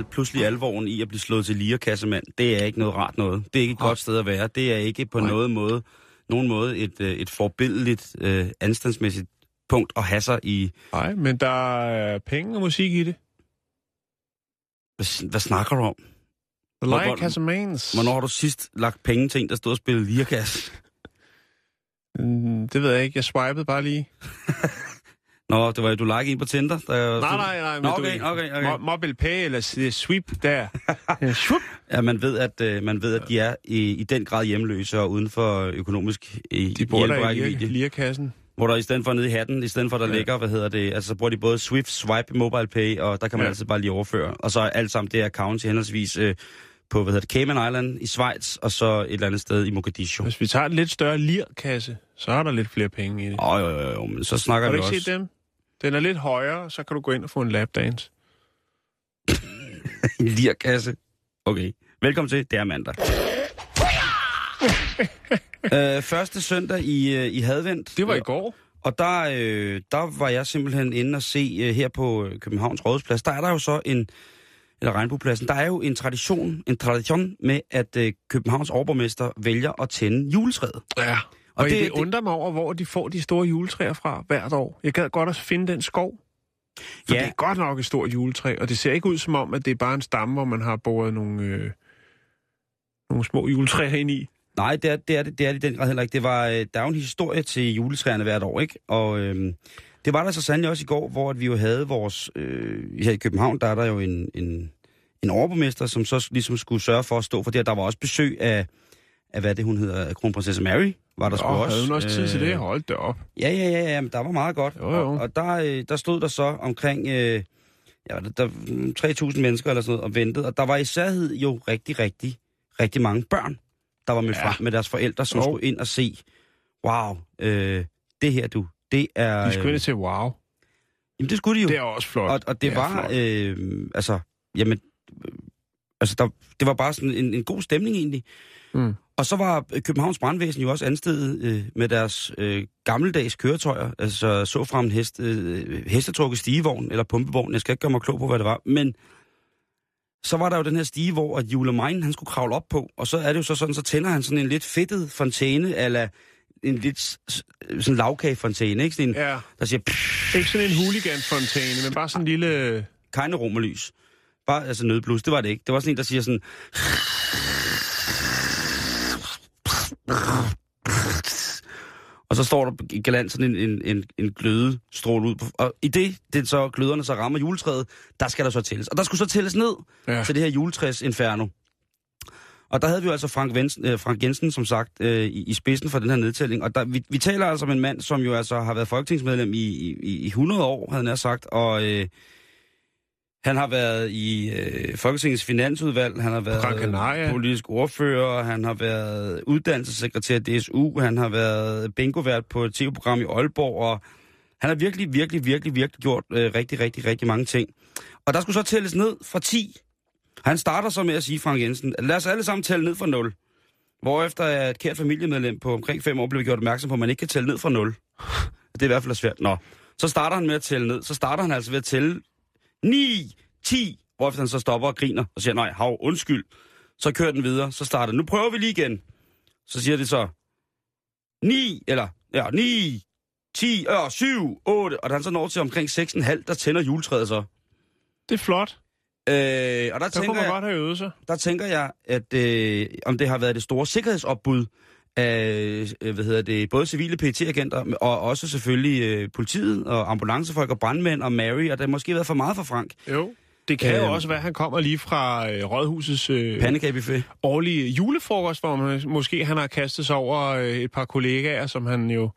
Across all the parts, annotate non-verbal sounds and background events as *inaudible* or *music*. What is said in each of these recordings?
Al, pludselig alvoren i at blive slået til lierkassemand. Det er ikke noget rart noget. Det er ikke et godt sted at være. Det er ikke på noget måde, nogen måde et, øh, et forbilledeligt, øh, anstandsmæssigt punkt at have sig i... Nej, men der er penge og musik i det. Hvad, hvad snakker du om? Like has a mans. Hvornår har du sidst lagt penge til en, der stod og spillede lierkasse? Mm, det ved jeg ikke. Jeg swipede bare lige. *laughs* Nå, det var du like en på Tinder? Der, Nej, nej, nej. Men Nå, du- okay, okay, okay. Mo- Mobile Pay eller Sweep der. *laughs* Ja, Sweep. Ja, man ved, at, øh, man ved, at de er i, i den grad hjemløse og uden for økonomisk i, De bor der i hjælperækkevidde. lir- lirkassen. Hvor der i stedet for nede i hatten, i stedet for der ja. Ligger, hvad hedder det, altså så bruger de både Swift, Swipe, Mobile Pay, og der kan man ja. Altid bare lige overføre. Og så er alt sammen det er accounts i henholdsvis øh, på, hvad hedder det, Cayman Island i Schweiz, og så et eller andet sted i Mogadishu. Hvis vi tager en lidt større lirkasse, så er der lidt flere penge i det. Åh, jo, jo, jo, men så snakker Har du vi ikke også... set dem? Den er lidt højere, så kan du gå ind og få en lapdance. *laughs* En lirkasse. Okay. Velkommen til, det er mandag. *laughs* øh, første søndag i, øh, i Hadvendt. Det var i går. Og der, øh, der var jeg simpelthen inde og se øh, her på øh, Københavns Rådhusplads. Der er der jo så en, eller Regnbuepladsen, der er jo en tradition, en tradition med, at øh, Københavns overborgmester vælger at tænde juletræet. Ja. Og, Og det- det, undrer mig over, hvor de får de store juletræer fra hvert år. Jeg gad godt at finde den skov. For Ja. det er godt nok et stort juletræ, og det ser ikke ud som om, at det er bare en stamme, hvor man har boret nogle, øh, nogle små juletræer ind i. Nej, det er det, er, det, det er det den grad heller ikke. Det var, øh, der er jo en historie til juletræerne hvert år, ikke? Og øhm, det var der så sandelig også i går, hvor at vi jo havde vores... Øh, her i København, der er der jo en, en, en overborgmester, som så ligesom skulle sørge for at stå for det. Og der var også besøg af, af hvad det hun hedder, kronprinsesse Mary, var der sgu Og også. havde hun også tid til Øh, det? Hold det op. Ja, ja, ja, ja, men der var meget godt. Jo, jo. Og, og der, øh, der stod der så omkring øh, ja, der, der, 3.000 mennesker eller sådan noget og ventede. Og der var i særhed jo rigtig, rigtig, rigtig mange børn, der var med Ja. frem med deres forældre, som Jo. skulle ind og se, wow, øh, det her du, det er... De skulle øh, ind til wow. jamen, det skulle de jo. Det er også flot. og, og det, er var, flot. øh, altså, jamen, øh, altså, der, det var bare sådan en, en god stemning egentlig. Mm. Og så var øh, Københavns Brandvæsen jo også anstedet øh, med deres øh, gammeldags køretøjer, altså så frem en hest, øh, hestetrukket stigevogn eller pumpevogn. Jeg skal ikke gøre mig klog på, hvad det var, men så var der jo den her stige, hvor at Julemine, han skulle kravle op på, og så er det jo så sådan, så tænder han sådan en lidt fedtet fontæne, eller en lidt sådan lavkagefontæne, ikke? Sådan en, Ja, der siger, pff, ikke sådan en hooligan-fontæne, men bare sådan en lille... keine romerlys. Bare, altså nødblus, det var det ikke. Det var sådan en, der siger sådan... Og så står der galant sådan en, en, en, en glødestråle ud. På, og i det, det så gløderne så rammer juletræet, der skal der så tælles. Og der skulle så tælles ned Ja. til det her juletræs inferno. Og der havde vi jo altså Frank, Vensen, øh, Frank Jensen, som sagt, øh, i, i spidsen for den her nedtælling. Og der, vi, vi taler altså om en mand, som jo altså har været folketingsmedlem i, i, i 100 år, havde han sagt. Og øh, han har været i øh, Folketingets finansudvalg, han har været politisk ordfører, han har været uddannelsessekretær DSU, han har været bingovært på et tv-program i Aalborg, og han har virkelig, virkelig, virkelig, virkelig gjort øh, rigtig, rigtig, rigtig mange ting. Og der skulle så tælles ned fra 10. Han starter så med at sige, Frank Jensen, lad os alle sammen tælle ned fra 0. Hvorefter et kært familiemedlem på omkring 5 år blev gjort opmærksom på, at man ikke kan tælle ned fra 0. Det er i hvert fald svært. Nå, så starter han med at tælle ned. Så starter han altså ved at tælle 9, 10, hvorefter han så stopper og griner og siger, nej, hav, undskyld. Så kører den videre, så starter den. Nu prøver vi lige igen. Så siger det så 9, eller ja, 9, 10, øh, 7, 8, og da han så når til omkring 6,5, der tænder juletræet så. Det er flot. Øh, og der Der tænker, man jeg, godt have øvet sig. der tænker jeg, at øh, om det har været det store sikkerhedsopbud af, øh, hvad hedder det, både civile PT-agenter, og også selvfølgelig øh, politiet, og ambulancefolk, og brandmænd, og Mary, og det har måske været for meget for Frank. Jo. Det kan Øhm. jo også være, at han kommer lige fra øh, Rådhusets øh, Pandekagebuffet. årlige julefrokost, hvor man, måske han har kastet sig over øh, et par kollegaer, som han jo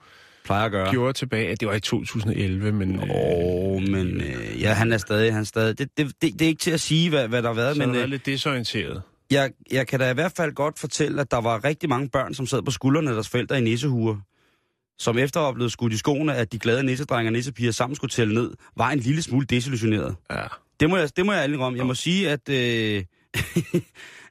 plejer at gøre. gjorde tilbage, at det var i 2011, men... Åh, oh, men øh, ja, han er stadig, han er stadig. Det, det, det, det er ikke til at sige, hvad, hvad der har været, så men men, er øh, lidt desorienteret. Jeg, jeg kan da i hvert fald godt fortælle, at der var rigtig mange børn, som sad på skuldrene af deres forældre i nissehuer, som efter at blevet skudt i skoene, at de glade nissedrenge og nissepiger sammen skulle tælle ned, var en lille smule desillusioneret. Ja. Det må jeg, det må jeg ærligt om. Jeg må sige, at, øh, *laughs*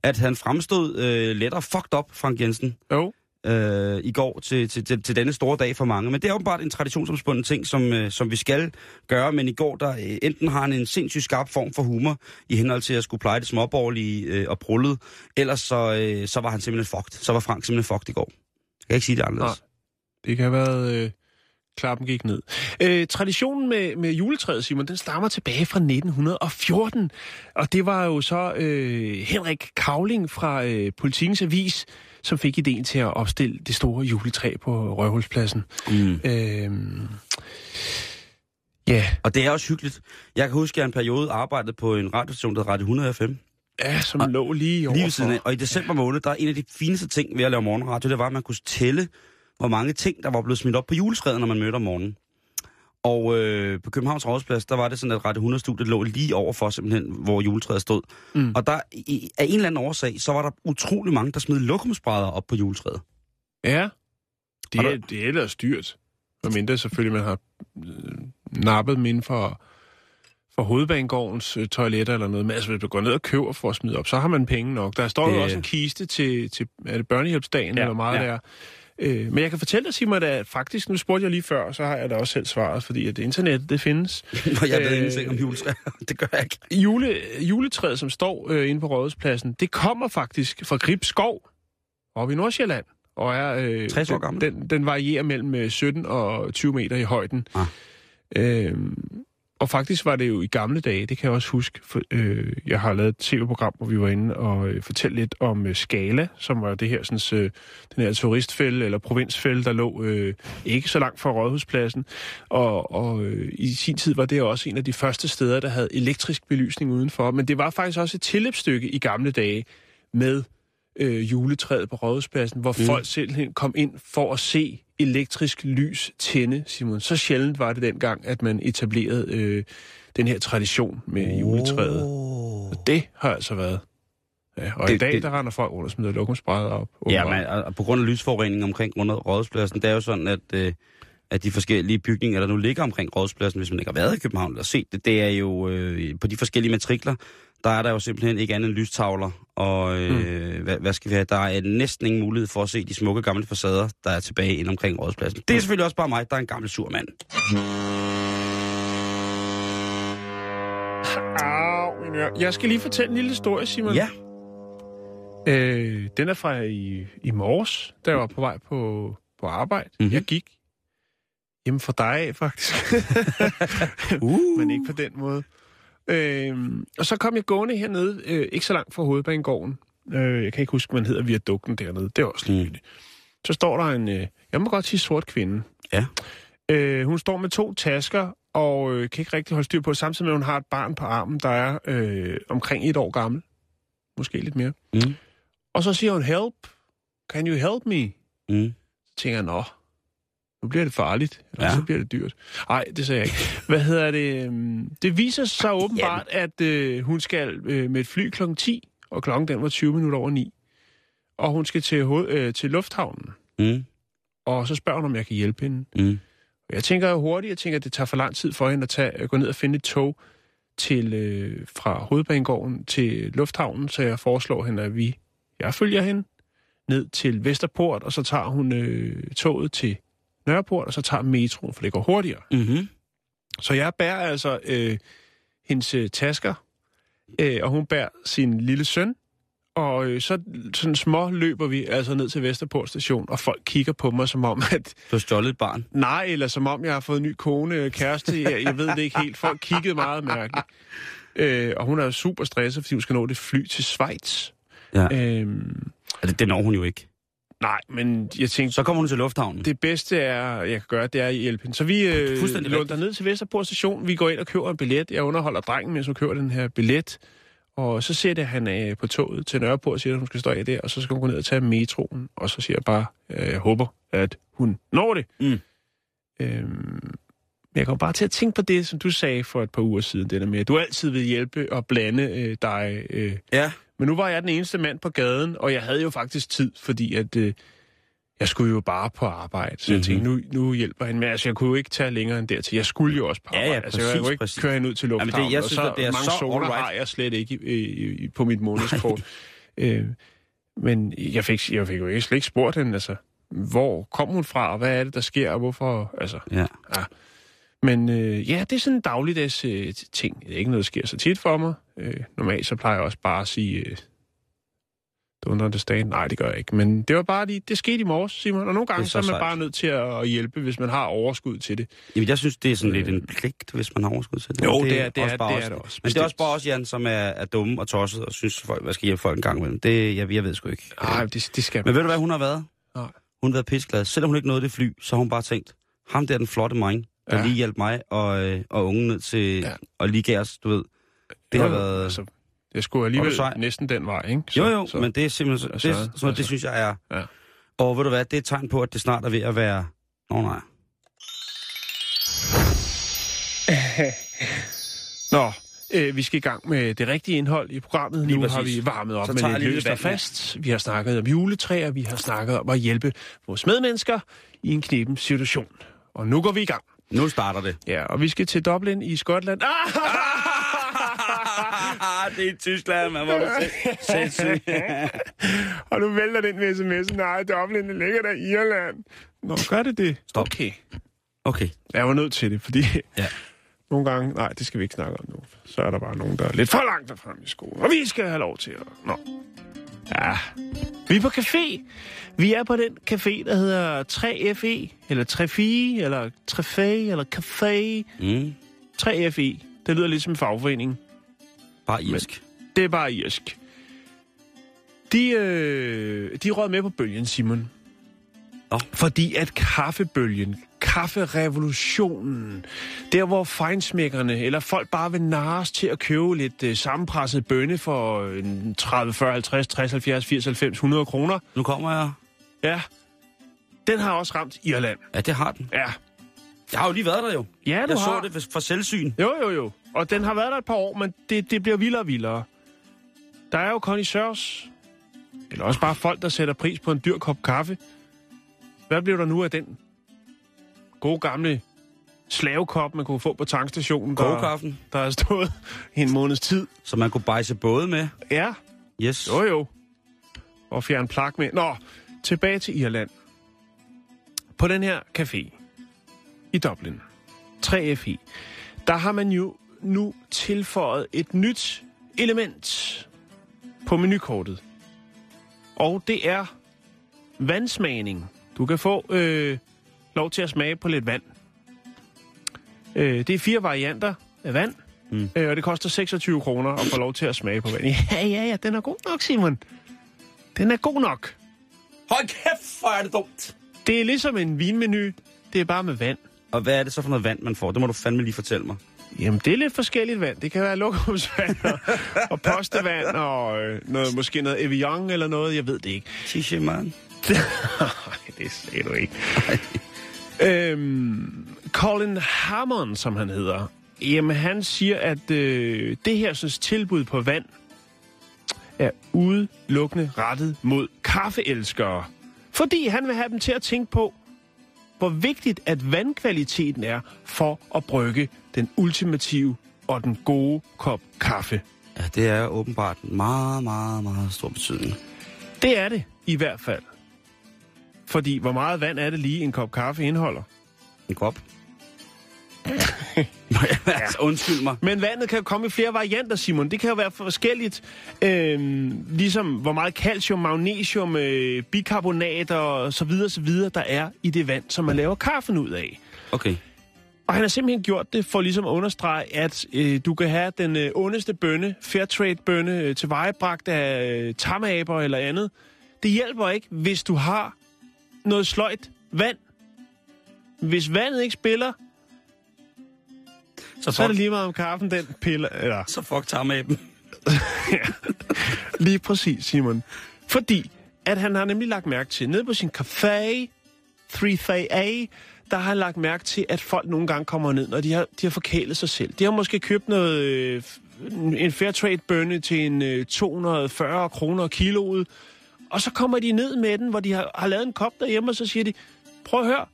at han fremstod øh, lettere fucked up, Frank Jensen, Jo, øh, i går til, til, til, til denne store dag for mange. Men det er åbenbart en traditionsomspunden ting, som, øh, som vi skal gøre. Men i går, der øh, enten har han en sindssygt skarp form for humor, i henhold til at skulle pleje det småborgerlige øh, og brullet, ellers så, øh, så var han simpelthen fucked. Så var Frank simpelthen fucked i går. Jeg kan ikke sige det anderledes. det kan have været... Øh, klappen gik ned. Øh, traditionen med, med juletræet, Simon, den stammer tilbage fra 1914. Og det var jo så øh, Henrik Kavling fra øh, Politikens Avis, som fik ideen til at opstille det store juletræ på Røvhulspladsen. Mm. Øh, ja, Og det er også hyggeligt. Jeg kan huske, at jeg en periode arbejdede på en radiostation, der Radio 100 FM. ja, som lå lige over Lige siden af. Og i december måned, der er en af de fineste ting ved at lave morgenradio, det var, at man kunne tælle, hvor mange ting, der var blevet smidt op på juletræet, når man mødte om morgenen. Og øh, på Københavns Rådsplads, der var det sådan, at Radio 100-studiet lå lige overfor simpelthen, hvor juletræet stod. Mm. Og der, i, af en eller anden årsag, så var der utrolig mange, der smed lokumsbrædder op på juletræet. Ja, det er, det er ellers dyrt. Og mindre selvfølgelig, man har øh, nappet dem inden for, for hovedbanegårdens øh, toiletter eller noget. Men altså, hvis du går ned og køber for at smide op, så har man penge nok. Der står det... jo også en kiste til, til er det børnehjælpsdagen, Ja, eller meget ja. ja. Øh, men jeg kan fortælle dig, Simon, at faktisk, nu spurgte jeg lige før, så har jeg da også selv svaret, fordi at internettet, det findes. *laughs* Og jeg ved Øh, ingenting om juletræer. *laughs* det gør jeg ikke. Jule, juletræet, som står øh, inde på Rådhuspladsen, det kommer faktisk fra Grib Skov, oppe i Nordsjælland. Og er, øh, 60 år den- gammel. Den, den varierer mellem øh, 17 og 20 meter i højden. Ah. Øhm, og faktisk var det jo i gamle dage, det kan jeg også huske, for, øh, jeg har lavet et tv-program, hvor vi var inde og øh, fortælle lidt om øh, Skala, som var det her, sådan, øh, den her turistfælde eller provinsfælde, der lå øh, ikke så langt fra Rådhuspladsen. Og, og øh, i sin tid var det også en af de første steder, der havde elektrisk belysning udenfor. Men det var faktisk også et tilløbsstykke i gamle dage med øh, juletræet på Rådhuspladsen, hvor mm. folk simpelthen kom ind for at se elektrisk lys tænde, Simon. Så sjældent var det dengang, at man etablerede øh, den her tradition med juletræet. Oh. Og det har altså været. Ja, og Det- i dag, det- der render folk rundt og smider lokumsbrædder op. Ja, men og- og på grund af lysforureningen omkring rundt rådhuspladsen, det er jo sådan, at, øh, at de forskellige bygninger, der nu ligger omkring rådhuspladsen, hvis man ikke har været i København eller set det, det er jo øh, på de forskellige matrikler, der er der jo simpelthen ikke andet end lystavler, og øh, mm. hvad, hvad skal vi have? Der er næsten ingen mulighed for at se de smukke gamle facader, der er tilbage ind omkring rådhuspladsen. Det er selvfølgelig også bare mig, der er en gammel sur mand. Jeg skal lige fortælle en lille historie, Simon. Ja, Øh, den er fra i, i morges, da jeg var på vej på, på arbejde. Mhm. Mm-hmm. Jeg gik hjemme fra dig af, faktisk. uh. *laughs* *laughs* Men ikke på den måde. Øh, og så kom jeg gående hernede, øh, ikke så langt fra hovedbanegården. Øh, jeg kan ikke huske, hvad den hedder, viadukten dernede. Det er også ligegyldigt. Så står der en, øh, jeg må godt sige sort kvinde. Ja. Øh, hun står med to tasker, og øh, kan ikke rigtig holde styr på det, samtidig med, at hun har et barn på armen, der er øh, omkring et år gammel. Måske lidt mere. Mm. Og så siger hun, help, can you help me? Mm. Så tænker jeg, nå, nu bliver det farligt, eller Ja. så bliver det dyrt. Nej, det sagde jeg ikke. Hvad hedder det? øhm, Det viser sig åbenbart, at øh, hun skal øh, med et fly kl. 10, og klokken den var 20 minutter over 9. Og hun skal til, hoved, øh, til lufthavnen, Mm. og så spørger hun, om jeg kan hjælpe hende. Mm. Og Jeg tænker jo hurtigt, jeg tænker, at det tager for lang tid for hende at tage, gå ned og finde et tog til, øh, fra hovedbanegården til lufthavnen, så jeg foreslår hende, at vi, jeg følger hende ned til Vesterport, og så tager hun øh, toget til Nørreport, og så tager metroen, for det går hurtigere. Mm-hmm. Så jeg bærer altså øh, hendes øh, tasker, øh, og hun bærer sin lille søn, og øh, så sådan små løber vi altså ned til Vesterport station, og folk kigger på mig som om, *laughs* at Du har stjålet et barn. Nej, eller som om jeg har fået en ny kone, øh, kæreste. Jeg, jeg ved det ikke helt. Folk kiggede meget mærkeligt. Øh, og hun er jo super stresset, fordi hun skal nå det fly til Schweiz. Ja. Øhm, det, det når hun jo ikke. Nej, men jeg tænkte, Så kommer hun til lufthavnen. det bedste er, jeg kan gøre, det er at hjælpe hende. Så vi øh, rigtigt. ned til Vesterport station. Vi går ind og køber en billet. Jeg underholder drengen, mens hun køber den her billet. Og så sætter han øh, på toget til Nørreport og siger, at hun skal stå af der, og så skal hun gå ned og tage metroen. Og så siger jeg bare, at jeg håber, at hun når det. Mm. Øhm, jeg kommer bare til at tænke på det, som du sagde for et par uger siden, det der med, at du altid vil hjælpe og blande øh, dig. Øh. Ja. Men nu var jeg den eneste mand på gaden, og jeg havde jo faktisk tid, fordi at... Øh, jeg skulle jo bare på arbejde, så jeg tænkte, nu, nu hjælper han. Men altså, jeg kunne jo ikke tage længere end dertil. Jeg skulle jo også på Ja, ja, arbejde. altså, jeg præcis, kunne ikke præcis. køre hende ud til lufthavnen. Jamen, det- jeg og synes, så at det er mange så zoner alright. har jeg slet ikke i, i, i, på mit månedskort. *laughs* øh, men jeg fik, jeg fik jo ikke, slet ikke spurgt hende, altså, hvor kom hun fra, og hvad er det, der sker, og hvorfor, altså... Ja. Ja. Men øh, ja, det er sådan en dagligdags øh, ting. Det er ikke noget, der sker så tit for mig. Øh, normalt så plejer jeg også bare at sige, øh, dunder det stand. Nej, det gør jeg ikke. Men det var bare lige, det skete i morges, Simon. Og nogle gange Det er så, så er man sejt. bare nødt til at, hjælpe, hvis man har overskud til det. Jamen, jeg synes, det er sådan lidt en pligt, hvis man har overskud til det. Jo, Men det er- det også er- bare det er det også, Men det er også bare os, Jan, som er, er dumme og tosset og synes, folk, hvad skal hjælpe folk en gang imellem. Det, jeg, jeg ved sgu ikke. Nej, det, det skal Men ved du, hvad hun har været? Nej. Hun har været pisseglad. Selvom hun ikke nåede det fly, så har hun bare tænkt, ham der er den flotte mig, der Ja. lige hjalp mig og, øh, og ungen ned til, Ja. og lige gav os, du ved. Det Jo, har været... Altså, jeg skulle alligevel sej? næsten den vej, ikke? jo, jo, så, men det er simpelthen... Så, Altså, det, sådan altså. det synes jeg er... Ja. Og ved du hvad, det er et tegn på, at det snart er ved at være... Nå nej. *laughs* Nå, øh, vi skal i gang med det rigtige indhold i programmet. Lige nu har præcis. vi varmet op Så med lidt løst og fast. Vi har snakket om juletræer, vi har snakket om at hjælpe vores medmennesker i en knepen situation. Og nu går vi i gang. Nu starter det. Ja, og vi skal til Dublin i Skotland. *laughs* Ah! det er i Tyskland, man må du se. *laughs* Og nu vælter den med sms'en. Nej, Dublin, det ligger der i Irland. Nå, gør det det? Stop. Okay. Okay. Jeg var nødt til det, fordi *laughs* Ja. nogle gange... Nej, det skal vi ikke snakke om nu. Så er der bare nogen, der er lidt for langt derfrem i skolen. Og vi skal have lov til at... Nå. Ja. Vi er på café. Vi er på den café, der hedder 3FE, eller 3FI, eller 3FE, eller Café. Mm. 3FE. Det lyder lidt som en fagforening. Bare irsk. Det er bare irsk. De, øh, de rød med på bølgen, Simon. Nå. Fordi at kaffebølgen, kafferevolutionen, der hvor fejnsmækkerne, eller folk bare vil narres til at købe lidt øh, sammenpresset bønne for øh, 30, 40, 50, 60, 70, 80, 90, 100 kroner, Nu kommer jeg. ja, den har også ramt Irland. Ja, det har den. Ja, Jeg har jo lige været der jo. ja du Jeg har. så det for selvsyn. Jo, jo, jo. Og den har været der et par år, men det, det bliver vildere og vildere. Der er jo connoisseurs, eller også bare folk, der sætter pris på en dyr kop kaffe. Hvad bliver der nu af den gode gamle slavekop, man kunne få på tankstationen, der, Kogekaffen, der har stået i en måneds tid? som man kunne bejse både med. Ja, Yes. jo jo. Og fjerne plak med. Nå, tilbage til Irland. På den her café i Dublin, 3FI, der har man jo nu tilføjet et nyt element på menukortet. Og det er vandsmagning. Du kan få øh, lov til at smage på lidt vand. Øh, det er fire varianter af vand, Mm. øh, og det koster 26 kroner at få lov til at smage på vand. *laughs* Ja, ja, ja, den er god nok, Simon. Den er god nok. Hold kæft, hvor er det dumt. Det er ligesom en vinmenu, det er bare med vand. Og hvad er det så for noget vand, man får? Det må du fandme lige fortælle mig. Jamen, det er lidt forskelligt vand. Det kan være lokumsvand og, og postevand og øh, noget, måske noget Evian eller noget. Jeg ved det ikke. Tisha, man. *laughs* Nej, det sagde du ikke. øhm, Colin Hammond, som han hedder, jamen han siger, at øh, det her synes, tilbud på vand er udelukkende rettet mod kaffeelskere. Fordi han vil have dem til at tænke på, hvor vigtigt at vandkvaliteten er for at brygge den ultimative og den gode kop kaffe. Ja, det er åbenbart en meget, meget, meget stor betydning. Det er det i hvert fald. Fordi hvor meget vand er det lige en kop kaffe indeholder? En kop. *laughs* *laughs* altså, undskyld mig. Men vandet kan jo komme i flere varianter, Simon. Det kan jo være forskelligt. Øhm, ligesom hvor meget calcium, magnesium, øh, bikarbonat og så videre, så videre, der er i det vand, som man laver kaffen ud af. Okay. Og han har simpelthen gjort det for ligesom at understrege, at øh, du kan have den øh, ondeste bønne, Fairtrade-bønne, øh, tilvejebragt af øh, tamaber eller andet. Det hjælper ikke, hvis du har noget sløjt vand. Hvis vandet ikke spiller, Så så er det fuck, lige meget om kaffen, den piller. Eller, så fuck tager med dem. lige præcis, Simon. Fordi, at han har nemlig lagt mærke til, nede på sin café, 3A, der har jeg lagt mærke til, at folk nogle gange kommer ned, når de har, de har forkælet sig selv. De har måske købt noget, øh, en Fairtrade bønne til en øh, 240 kroner kiloet, og så kommer de ned med den, hvor de har, har lavet en kop derhjemme, og så siger de, prøv at høre,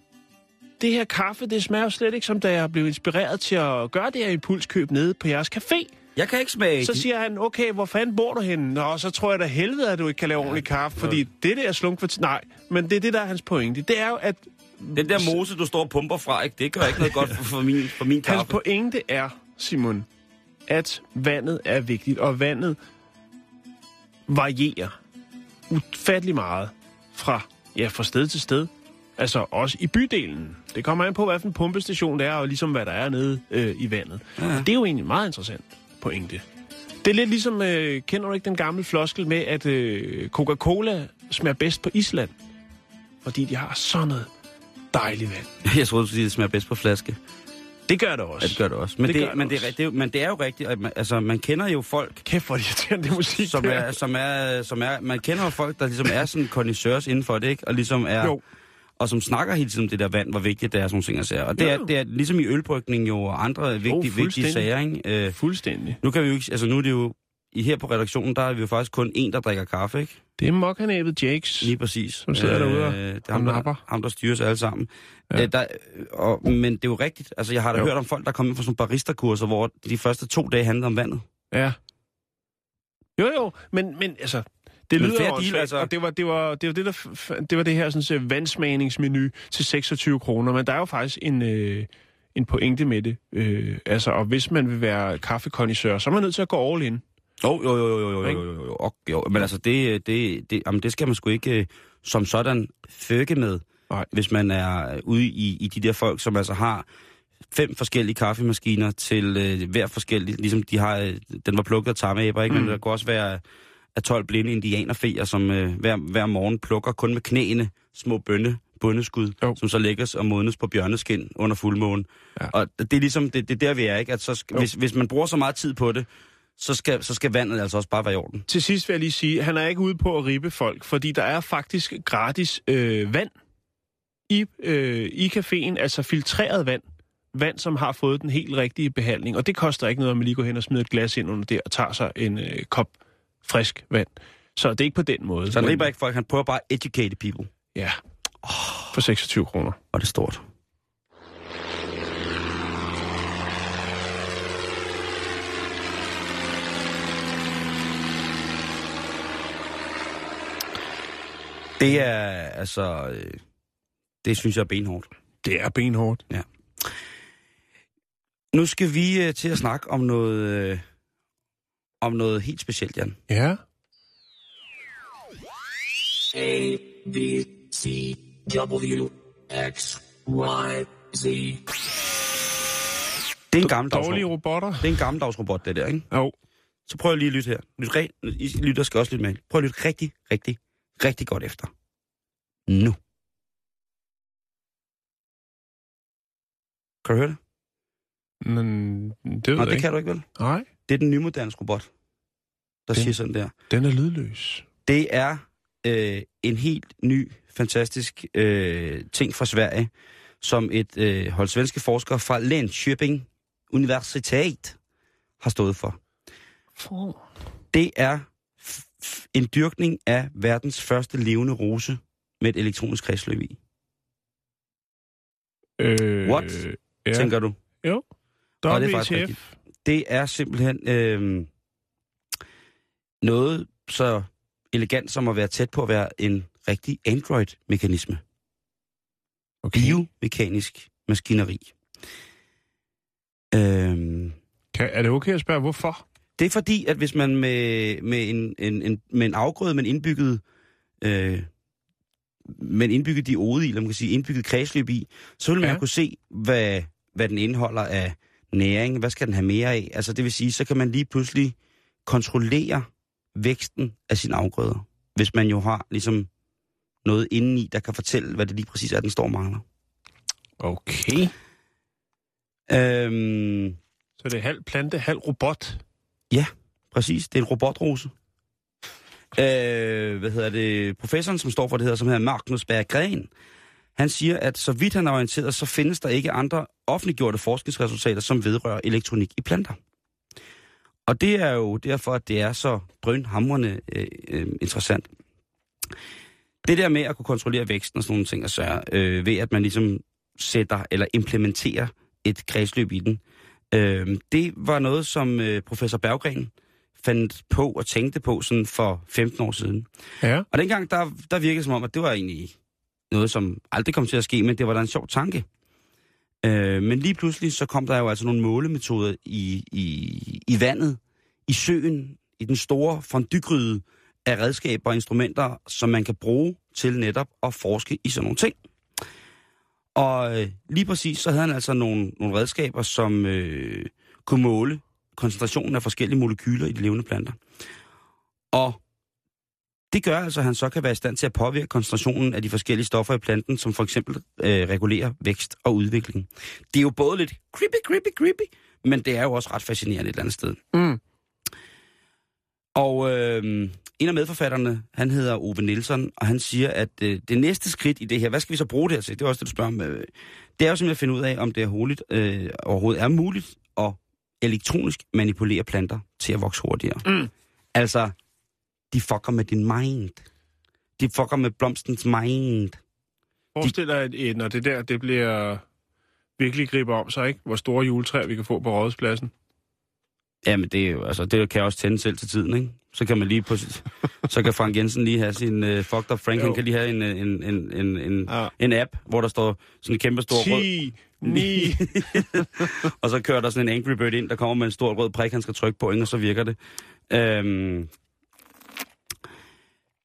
det her kaffe, det smager slet ikke, som da jeg blev inspireret til at gøre det her impulskøb nede på jeres café. Jeg kan ikke smage... Så siger han, okay, hvor fanden bor du henne? Nå, så tror jeg da helvede, at du ikke kan lave ordentlig kaffe, fordi det der slunk for... Nej, men det er det, der er hans pointe. Det er jo, at Den der mose, du står og pumper fra, ikke? det gør ikke noget godt for, for min, for min hans kaffe. pointe er, Simon, at vandet er vigtigt, og vandet varierer ufattelig meget fra, ja, fra sted til sted. Altså også i bydelen. Det kommer an på, hvad for en pumpestation det er, og ligesom hvad der er nede øh, i vandet. Ja. Det er jo egentlig en meget interessant pointe. Det er lidt ligesom, øh, kender du ikke den gamle floskel med, at øh, Coca-Cola smager bedst på Island? Fordi de har sådan noget dejligt vand. *laughs* Jeg troede, du det smager bedst på flaske. Det gør det også. Ja, det gør det også. Men Det det, det men, det, også. er- det, jo- men det er jo rigtigt. at man- Altså, man kender jo folk, Kæft, hvor er det irriterende, det musik som er, som er, som er, man kender jo folk, der ligesom er sådan connoisseurs inden for det, ikke? Og ligesom er, Jo. og som snakker hele tiden om det der vand, hvor vigtigt det er, sådan ting og sager. Og det Jo, er, det er ligesom i ølbrygning jo, og andre vigtige, vigtige fuldstændig. sager, ikke? Øh, Fuldstændig. nu kan vi jo ikke, altså nu er det jo, i her på redaktionen, der er vi jo faktisk kun en, der drikker kaffe, ikke? Det er mokkanæbet Jakes. Lige præcis. Som sidder derude og- det er og ham, napper. der, ham, der styrer os alle sammen. Ja. Øh, der, og, men det er jo rigtigt. Altså, jeg har da Jo. hørt om folk, der kommer fra sådan barista-kurser, hvor de første to dage handlede om vandet. Ja. Jo, jo, men, men altså, det lyder jo også, altså. og det var det, var, det, var det, der, det var det her sådan, så vandsmagningsmenu til 26 kroner, men der er jo faktisk en, øh, en pointe med det. Øh, altså, og hvis man vil være kaffekondisør, så er man nødt til at gå all in. Jo, jo, jo, jo, jo, jo, jo, jo, jo, jo. Men altså, det, det, det, jamen, det skal man sgu ikke øh, som sådan føkke med, Nej. hvis man er ude i, i de der folk, som altså har fem forskellige kaffemaskiner til øh, hver forskellig, ligesom de har, øh, den var plukket af tammeæber, ikke? Men Mm. der kunne også være af 12 blinde indianerfeer, som øh, hver, hver morgen plukker kun med knæene små bønne, bundeskud, Jo. som så lægges og modnes på bjørneskin under fuldmånen. Ja. Og det er ligesom, det, det er der vi er, ikke? At så Jo. hvis, hvis man bruger så meget tid på det, så skal, så skal vandet altså også bare være i orden. Til sidst vil jeg lige sige, at han er ikke ude på at ribe folk, fordi der er faktisk gratis øh, vand i, øh, i caféen, altså filtreret vand. Vand, som har fået den helt rigtige behandling. Og det koster ikke noget, at man lige går hen og smider et glas ind under der og tager sig en øh, kop frisk vand. Så det er ikke på den måde. Så han riber ikke folk, han prøver bare at educate people. Ja. For 26 kroner. Og det er stort. Det er, altså, øh, det synes jeg er benhårdt. Det er benhårdt. Nu skal vi øh, til at snakke om noget, øh, om noget helt specielt, Jan. Ja. A, B, C, W, X, Y, Z. Det er en gammeldags, Dårlige robotter. det er en gammeldags robot, det der, ikke? Jo. Så prøv lige at lytte her. Lyt re- I lytter skal også lytte med. Prøv at lytte rigtig, rigtig, rigtig godt efter. Nu. Kan du høre det? Men det ved Nej, jeg det ikke. kan du ikke vel? Nej, Det er den nymoderne robot, der Den- siger sådan der. den er lydløs. Det er øh, en helt ny, fantastisk øh, ting fra Sverige, som et øh, hold svenske forskere fra Linköping Universitet har stået for. For... Det er en dyrkning af verdens første levende rose med et elektronisk kredsløb i. Øh, What? Ja. Tænker du? Der Og det er faktisk rigtigt. Det er simpelthen øh, noget så elegant som at være tæt på at være en rigtig Android-mekanisme. Okay. Biomekanisk maskineri. Øhm, Kan, er det okay at spørge, hvorfor? Det er fordi, at hvis man med, med, en, en, en, med en afgrøde, men indbygget, øh, men indbygget diode i, eller man kan sige indbygget kredsløb i, så vil man Ja. ja. kunne se, hvad, hvad den indeholder af næring, hvad skal den have mere af. Altså det vil sige, så kan man lige pludselig kontrollere væksten af sine afgrøder, hvis man jo har ligesom noget indeni, der kan fortælle, hvad det lige præcis er, den står og mangler. Okay. Øhm, Så det er halv plante, halv robot. Ja, Præcis, det er en robotrose. Øh, hvad hedder det? Professoren, som står for det her, som hedder Magnus Berggren, Han siger, at så vidt han er orienteret, så findes der ikke andre offentliggjorte forskningsresultater, som vedrører elektronik i planter. Og det er jo derfor, at det er så drønhamrende øh, øh, interessant. Det der med at kunne kontrollere væksten og sådan nogle ting, altså, øh, ved at man ligesom sætter eller implementerer et kredsløb i den, øh, det var noget, som øh, professor Berggren fandt på og tænkte på sådan for 15 år siden. Ja. Og dengang, der, der virkede som om, at det var egentlig noget, som aldrig kom til at ske, men det var da en sjov tanke. Øh, men lige pludselig, så kom der jo altså nogle målemetoder i, i, i vandet, i søen, i den store fondygryde af redskaber og instrumenter, som man kan bruge til netop at forske i sådan nogle ting. Og øh, lige præcis, så havde han altså nogle, nogle redskaber, som øh, kunne måle koncentrationen af forskellige molekyler i de levende planter. Og det gør altså, at han så kan være i stand til at påvirke koncentrationen af de forskellige stoffer i planten, som for eksempel øh, regulerer vækst og udvikling. Det er jo både lidt creepy, creepy, creepy, men det er jo også ret fascinerende et eller andet sted. Mm. Og øh, en af medforfatterne, han hedder Ove Nielsen, og han siger, at øh, det næste skridt i det her, hvad skal vi så bruge det her til? Det er også det, du spørger om. Øh, det er jo simpelthen at finde ud af, om det er hurtigt, øh, overhovedet er muligt at elektronisk manipulere planter til at vokse hurtigere. Mm. Altså, de fucker med din mind. De fucker med blomstens mind. Forestil dig, at når det der det bliver virkelig griber om sig, ikke? hvor store juletræer vi kan få på rådhuspladsen. Jamen, det er jo, altså, det kan jeg også tænde selv til tiden, ikke? Så kan man lige på, så kan Frank Jensen lige have sin uh, fucked up Frank, Jo. han kan lige have en, en, en, en, en, Ja. en app, hvor der står sådan en kæmpe stor rød, 10, 9. *laughs* og så kører der sådan en Angry Bird ind, der kommer med en stor rød prik, han skal trykke på, ikke? og så virker det. Øhm,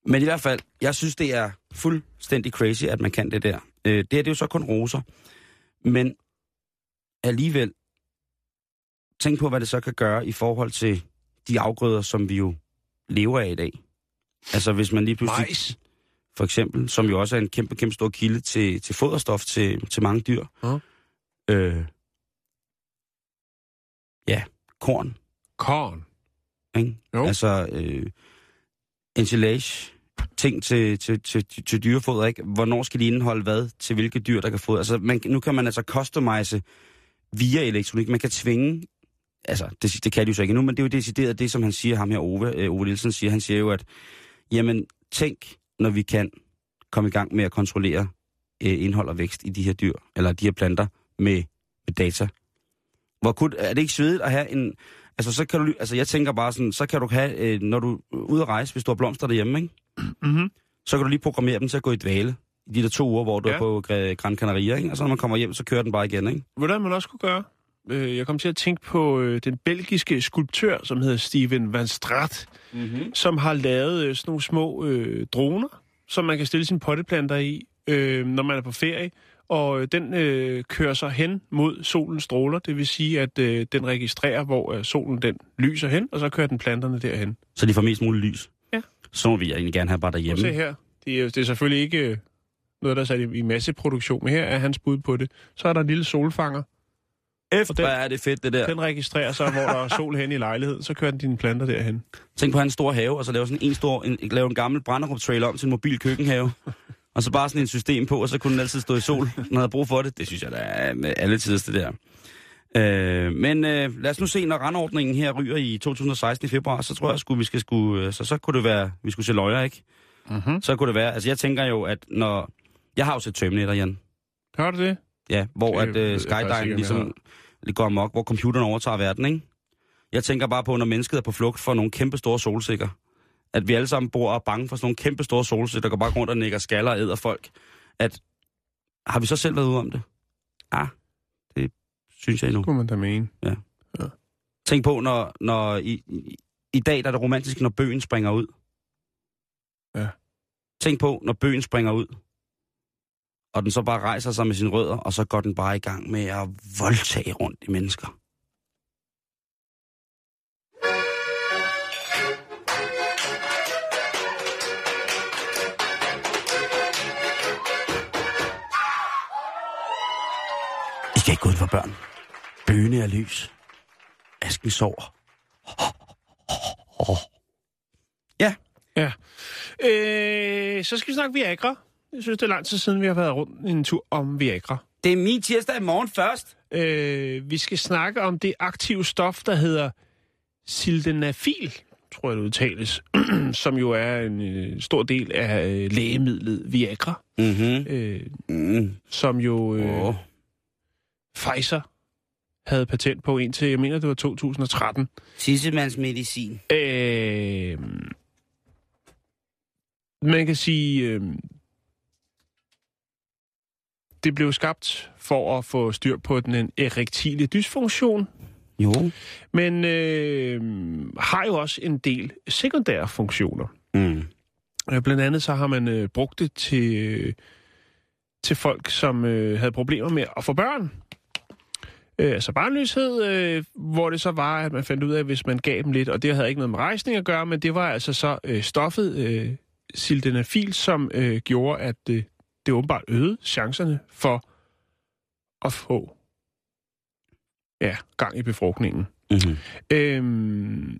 men i hvert fald, jeg synes, det er fuldstændig crazy, at man kan det der. Øh, det er det er jo så kun roser. Men alligevel, tænk på, hvad det så kan gøre i forhold til de afgrøder, som vi jo lever af i dag. Altså hvis man lige pludselig, Majs. for eksempel, som jo også er en kæmpe, kæmpe stor kilde til, til foderstof til, til mange dyr. Ja. Øh, ja, korn, Korn. ikke? Jo. Altså, øh, ensilage, ting til, til, til, til, til dyrefoder, ikke? Hvornår skal de indeholde hvad til hvilke dyr, der kan fodre? Altså, man, nu kan man altså customize via elektronik. Man kan tvinge, altså, det, det kan de jo så ikke nu, men det er jo decideret det, som han siger, ham her Ove, øh, Ove Nielsen siger. Han siger jo, at, jamen, tænk, når vi kan komme i gang med at kontrollere øh, indhold og vækst i de her dyr, eller de her planter med, med data. Hvor kun, er det ikke svedigt at have en... Altså, så kan du, altså, jeg tænker bare sådan, så kan du have, øh, når du er ude at rejse, hvis du har blomster derhjemme, ikke? Mm-hmm. så kan du lige programmere dem til at gå i dvale i de der to uger, hvor du Ja. er på Gr- Gran Canaria, ikke? Og så når man kommer hjem, så kører den bare igen, ikke? Hvordan man også kunne gøre? Øh, Jeg kom til at tænke på øh, den belgiske skulptør, som hedder Steven Van Straat, Mm-hmm. som har lavet øh, sådan nogle små øh, droner, som man kan stille sine potteplanter i, øh, når man er på ferie. Og øh, den øh, kører så hen mod solens stråler, det vil sige, at øh, den registrerer, hvor øh, solen den lyser hen, og så kører den planterne derhen. Så de får mest muligt lys. Ja. Så må vi egentlig gerne have bare derhjemme. se her. Det er, det er selvfølgelig ikke øh, noget, der er sat i, i masseproduktion, men her er hans bud på det. Så er der en lille solfanger. Efter, hvad er det fedt, det der. Den registrerer så, hvor der er sol hen i lejligheden, så kører den dine planter derhen. Tænk på hans store have, og så lave sådan en stor, en, lave en gammel brænderup trailer om til en mobil køkkenhave. og så bare sådan en system på, og så kunne den altid stå i sol, når han havde brug for det. Det synes jeg, der er med alle tider det der. Øh, men øh, lad os nu se, når randordningen her ryger i 2016 i februar, så tror jeg, sgu, vi skal skulle, så, så kunne det være, vi skulle se løjer, ikke? Mm-hmm. Så kunne det være, altså jeg tænker jo, at når, jeg har jo set Terminator, Jan. Hør du det? Ja, hvor Det at ved jeg uh, faktisk ikke, om Skydive jeg ligesom går amok, hvor computeren overtager verden, ikke? Jeg tænker bare på, når mennesket er på flugt for nogle kæmpe store solsikker. At vi alle sammen bor og er bange for sådan nogle kæmpe store solsikker, der går bare rundt og nikker skaller og æder folk. At, har vi så selv været ude om det? Ja, det synes jeg endnu. Kunne man da mene. Tænk på, når, når i, i, i dag der er det romantisk, når bøgen springer ud. Ja. Tænk på, når bøgen springer ud, og den så bare rejser sig med sine rødder, og så går den bare i gang med at voldtage rundt i mennesker. I skal ikke gå ud for børn. Bøne er lys. Asken sover. Ja. Øh, så skal vi snakke Viagra jeg synes, det er lang tid siden, vi har været rundt en tur om Viagra. Det er min tirsdag i morgen først. Øh, vi skal snakke om det aktive stof, der hedder sildenafil, tror jeg det udtales, *clears throat* som jo er en øh, stor del af øh, lægemidlet Viagra, Mhm. øh, Mm. som jo øh, Åh. Pfizer havde patent på indtil, jeg mener, det var 2013. Tissemandsmedicin. Øh, man kan sige, øh, det blev skabt for at få styr på den erektile dysfunktion, Jo. men øh, har jo også en del sekundære funktioner. Mm. Øh, Blandt andet så har man øh, brugt det til, øh, til folk, som øh, havde problemer med at få børn. Øh, altså barnløshed, øh, hvor det så var, at man fandt ud af, at hvis man gav dem lidt, og det havde ikke noget med rejsning at gøre, men det var altså så øh, stoffet øh, sildenafil, som øh, gjorde, at øh, det åbenbart øgede chancerne for at få ja, gang i befrugtningen. Mm-hmm. Øhm,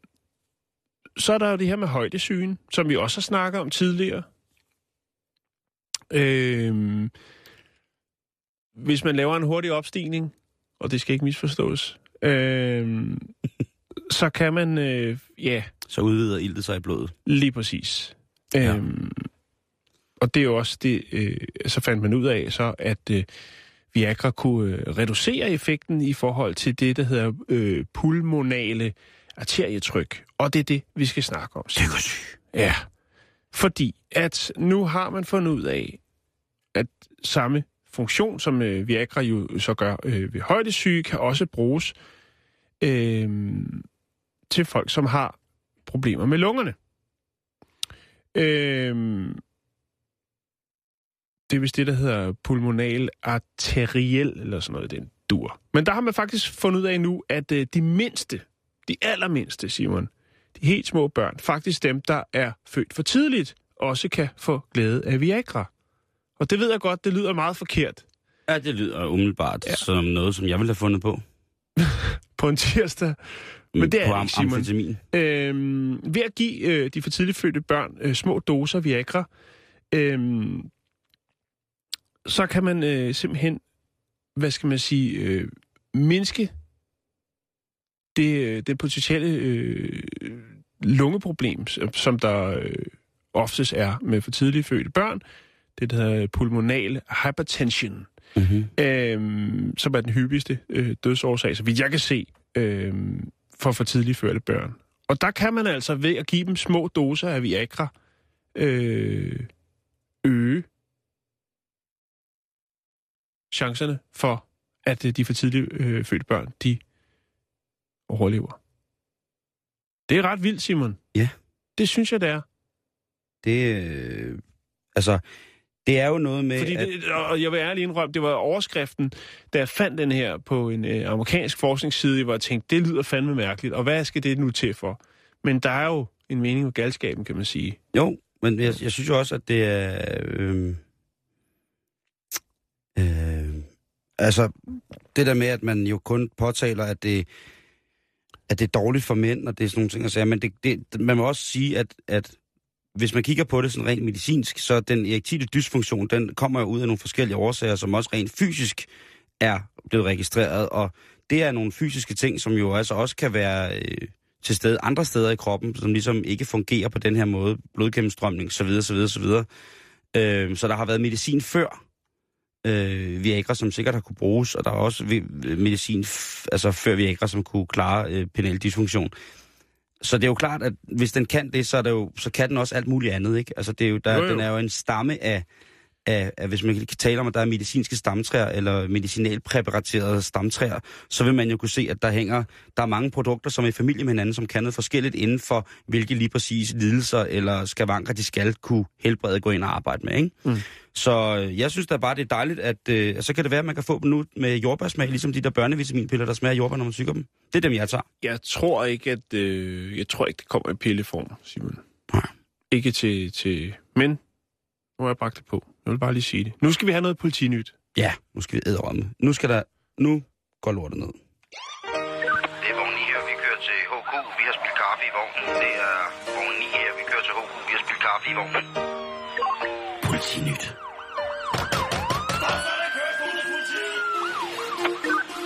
så er der jo det her med højdesygen, som vi også har snakket om tidligere. Øhm, hvis man laver en hurtig opstigning, og det skal ikke misforstås, øhm, *laughs* så kan man, øh, ja, Så udvider iltet sig i blodet. lige præcis. Ja. Øhm, og det er jo også det, øh, så fandt man ud af, så at øh, Viagra kunne øh, reducere effekten i forhold til det, der hedder øh, pulmonale arterietryk. Og det er det, vi skal snakke om. Psykosyg. Ja, fordi at nu har man fundet ud af, at samme funktion, som øh, Viagra jo så gør øh, ved højdesyge, kan også bruges øh, til folk, som har problemer med lungerne. Øh, det er vist det, der hedder pulmonal arteriel, eller sådan noget, den dur. Men der har man faktisk fundet ud af nu, at øh, de mindste, de allermindste, Simon, de helt små børn, faktisk dem, der er født for tidligt, også kan få glæde af Viagra. Og det ved jeg godt, det lyder meget forkert Ja, det lyder umiddelbart Ja. som noget, som jeg ville have fundet på. *laughs* på en tirsdag. Men det er ikke, Simon. amfetamin. Øhm, ved at give øh, de for tidligt fødte børn øh, små doser Viagra, øhm, så kan man øh, simpelthen, hvad skal man sige, øh, mindske det, øh, det potentielle øh, lungeproblem, som- der øh, oftest er med for tidligt fødte børn. Det der hedder pulmonal hypertension Mm-hmm. øhm, som er den hyppigste øh, dødsårsag, så vidt jeg kan se, øhm, for for tidligt fødte børn. Og der kan man altså ved at give dem små doser af Viagra øh, øge chancerne for, at øh, de for tidligt øh, fødte børn, de overlever. Det er ret vildt, Simon. Ja. Det synes jeg, det er. Det, øh, altså, det er jo noget med, Fordi at... det, og jeg vil ærligt indrømme, det var overskriften, da jeg fandt den her på en øh, amerikansk forskningsside, hvor jeg tænkte, det lyder fandme mærkeligt, og hvad skal det nu til for? Men der er jo en mening med galskaben, kan man sige. Jo, men jeg, jeg synes jo også, at det er... Øh, øh, altså, det der med, at man jo kun påtaler, at det, at det er dårligt for mænd, og det er sådan nogle ting, altså, men det, det, man må også sige, at, at hvis man kigger på det sådan rent medicinsk, så den erektile dysfunktion, den kommer jo ud af nogle forskellige årsager, som også rent fysisk er blevet registreret, og det er nogle fysiske ting, som jo altså også kan være øh, til stede andre steder i kroppen, som ligesom ikke fungerer på den her måde, blodgennemstrømning, så videre, så videre, så videre. Øh, så der har været medicin før, øh, Viagra, som sikkert har kunne bruges, og der er også medicin, altså før Viagra, som kunne klare øh, penal dysfunktion. Så det er jo klart, at hvis den kan det, så, er det jo, så kan den også alt muligt andet, ikke? Altså, det er jo, der, jo, jo. den er jo en stamme af, af, af, hvis man kan tale om, at der er medicinske stamtræer, eller medicinalpræparaterede stamtræer, så vil man jo kunne se, at der hænger, der er mange produkter, som er i familie med hinanden, som kan noget forskelligt inden for, hvilke lige præcis lidelser eller skavanker, de skal kunne helbrede gå ind og arbejde med, ikke? Mm. Så øh, jeg synes da bare, det er dejligt, at øh, så kan det være, at man kan få dem nu med jordbærsmag, ligesom de der børnevitaminpiller, der smager jordbær, når man tykker dem. Det er dem, jeg tager. Jeg tror ikke, at øh, jeg tror ikke, det kommer i pilleform, Simon. Nej. Ikke til, til... Men nu har jeg bragt det på. Nu vil bare lige sige det. Nu skal vi have noget politinyt. Ja, nu skal vi æderrømme. Nu skal der... Nu går lortet ned. Det er vogn 9 her, vi kører til HK. Vi har spillet kaffe i vognen. Det er vogn 9 her, vi kører til HK. Vi har spillet kaffe i vognen. Politinyt.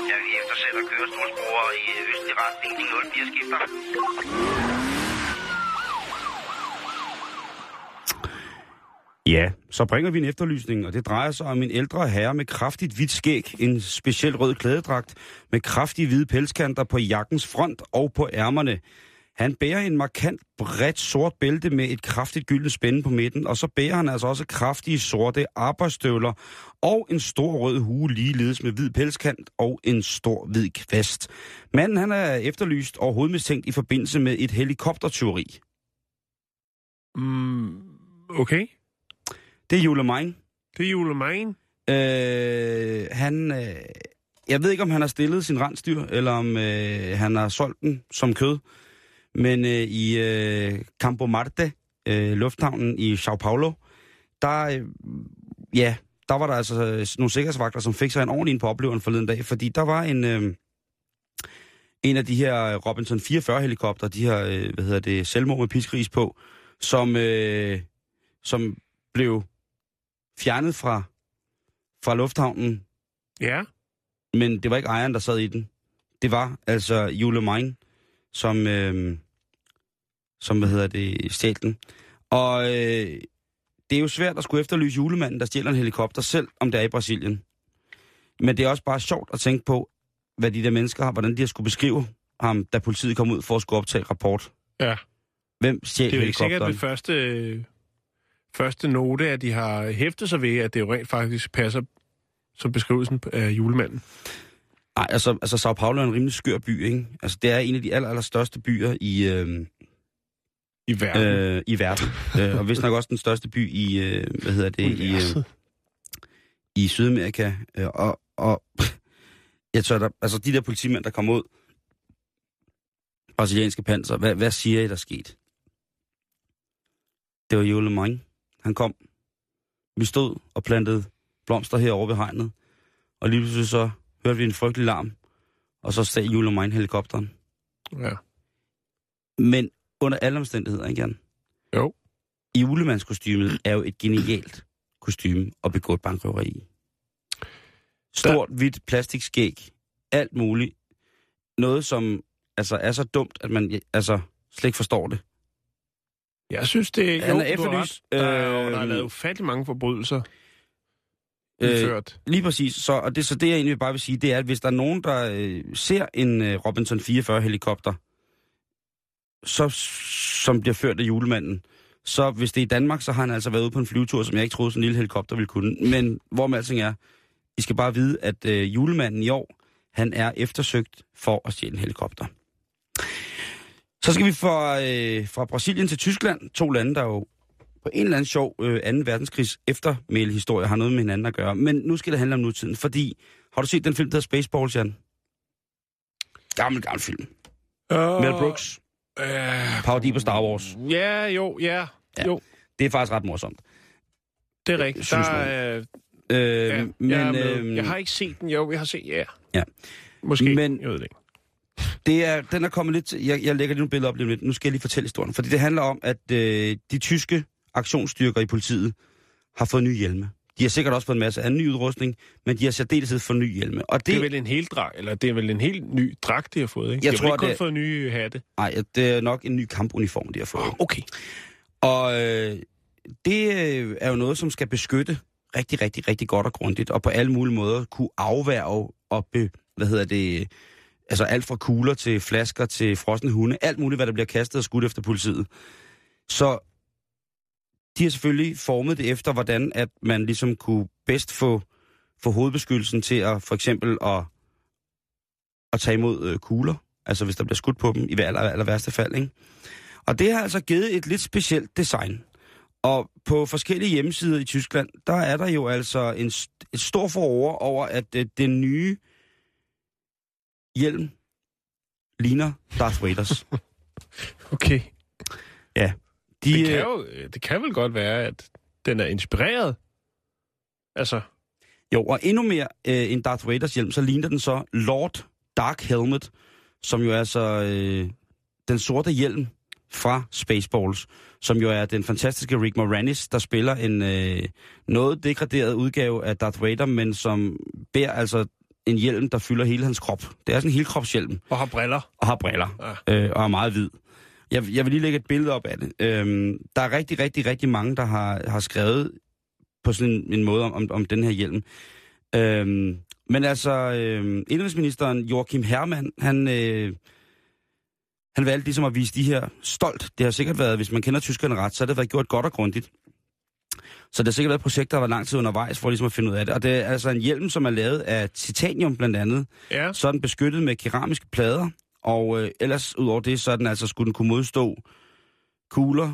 Ja, vi eftersætter kørestolsbrugere i østlig retning. De 04 skifter. Ja, så bringer vi en efterlysning, og det drejer sig om en ældre herre med kraftigt hvidt skæg, en speciel rød klædedragt med kraftige hvide pelskanter på jakkens front og på ærmerne. Han bærer en markant bredt sort bælte med et kraftigt gyldent spænde på midten, og så bærer han altså også kraftige sorte arbejdsstøvler og en stor rød hue ligeledes med hvid pelskant og en stor hvid kvast. Manden han er efterlyst og hovedmistænkt i forbindelse med et helikoptertyveri. Mm, okay. Det er Jule Mein. Det er julemajn. Øh, han, øh, jeg ved ikke, om han har stillet sin rensdyr, eller om øh, han har solgt den som kød. Men øh, i øh, Campo Marte, øh, lufthavnen i Sao Paulo, der, øh, ja, der var der altså øh, nogle sikkerhedsvagter, som fik sig en ordentlig en på opleveren forleden dag, fordi der var en, øh, en af de her Robinson 44 helikopter, de her, øh, hvad hedder det, selvmord med piskris på, som, øh, som blev fjernet fra, fra lufthavnen, Ja. men det var ikke ejeren, der sad i den. Det var altså Jule Mein, som, øh, som hvad hedder det, stjal den. Og øh, det er jo svært at skulle efterlyse julemanden, der stjæler en helikopter, selv om det er i Brasilien. Men det er også bare sjovt at tænke på, hvad de der mennesker har, hvordan de har skulle beskrive ham, da politiet kom ud for at skulle optage rapport. Ja. Hvem stjal Det er jo ikke sikkert helikopteren? ved første, første note, at de har hæftet sig ved, at det jo rent faktisk passer som beskrivelsen af julemanden. Nej, altså, altså Sao Paulo er en rimelig skør by, ikke? Altså, det er en af de aller, aller største byer i, øh, I verden. øh, i verden. øh, og vist nok også den største by i, øh, hvad hedder det, i, øh, i Sydamerika. Øh, og, og jeg tror, der, altså de der politimænd, der kom ud, brasilianske panser, hvad, hvad siger I, der skete? Det var Jule Mang. Han kom. Vi stod og plantede blomster herovre ved hegnet. Og lige pludselig så hørte vi en frygtelig larm. Og så steg Jule Mang helikopteren. Ja. Men under alle omstændigheder, ikke Jan? Jo. Julemandskostymet er jo et genialt kostume at begå et bankrøveri i. Stort, hvidt plastikskæg. Alt muligt. Noget, som altså, er så dumt, at man altså, slet ikke forstår det. Jeg synes, det Han jo, er efterlyst, ret. Der er, øh, der er lavet ufattelig mange forbrydelser Øh. Lige præcis. Så, og det, så det, jeg egentlig bare vil sige, det er, at hvis der er nogen, der øh, ser en øh, Robinson 44 helikopter, så, som bliver ført af julemanden, så hvis det er i Danmark, så har han altså været ude på en flyvetur, som jeg ikke troede, sådan en lille helikopter ville kunne. Men hvor med alting er, I skal bare vide, at øh, julemanden i år, han er eftersøgt for at stjæle en helikopter. Så skal vi fra, øh, fra Brasilien til Tyskland, to lande, der jo på en eller anden sjov øh, 2. verdenskrigs eftermælehistorie har noget med hinanden at gøre. Men nu skal det handle om nutiden, fordi har du set den film, der hedder Spaceballs, Jan? Gammel, gammel film. Uh, Mel Brooks. Uh, Parodi på Star Wars. ja, jo, ja, Ja. jo. Det er faktisk ret morsomt. Det er rigtigt. synes Der, er, Øh, ja, men, jeg, øh, jeg har ikke set den, jo, jeg har set, ja. Ja. Måske, men, jeg ved det ikke. Det er, den er kommet lidt... Jeg, jeg lægger lige nogle billeder op lige lidt. Nu skal jeg lige fortælle historien. Fordi det handler om, at øh, de tyske aktionsstyrker i politiet har fået nye hjelme. De har sikkert også fået en masse anden ny udrustning, men de har særdeleshed fået nye hjelme. Og Det det, er vel en hel drag, eller det er vel en helt ny dragt, de har fået, ikke? Jeg de har tror, ikke kun det- fået nye hatte. nej, det er nok en ny kampuniform, de har fået. Okay. Og øh, det øh, er jo noget, som skal beskytte rigtig, rigtig, rigtig godt og grundigt, og på alle mulige måder kunne afværge og, be, hvad hedder det, altså alt fra kugler til flasker til frosne hunde, alt muligt, hvad der bliver kastet og skudt efter politiet. Så de har selvfølgelig formet det efter, hvordan at man ligesom kunne bedst få, få hovedbeskyttelsen til at for eksempel at, at tage imod øh, kugler, altså hvis der bliver skudt på dem i aller, aller værste fald, ikke? Og det har altså givet et lidt specielt design. Og på forskellige hjemmesider i Tyskland, der er der jo altså en, st- et stor forår over, at øh, den nye hjelm ligner Darth Vaders. *laughs* Okay. De, Det kan, øh, jo, det kan vel godt være, at den er inspireret. Altså, jo, og endnu mere øh, end Darth Vaders hjelm, så ligner den så Lord Dark Helmet, som jo er så øh, den sorte hjelm fra Spaceballs, som jo er den fantastiske Rick Moranis, der spiller en øh, noget degraderet udgave af Darth Vader, men som bærer altså en hjelm, der fylder hele hans krop. Det er sådan en helkropshjelm, Og har briller. og har briller, øh, og er meget hvid. Jeg, jeg vil lige lægge et billede op af det. Øhm, der er rigtig, rigtig, rigtig mange, der har, har skrevet på sådan en, en måde om, om, om den her hjelm. Øhm, men altså, øhm, indrigsministeren Joachim Herrmann, han, øh, han valgte ligesom at vise de her stolt. Det har sikkert været, hvis man kender tyskerne ret, så har det været gjort godt og grundigt. Så det har sikkert været projekter, der var lang tid undervejs for ligesom at finde ud af det. Og det er altså en hjelm, som er lavet af titanium blandt andet. Ja. Så er den beskyttet med keramiske plader, og øh, ellers ud over det, så er den altså, skulle den kunne modstå kugler,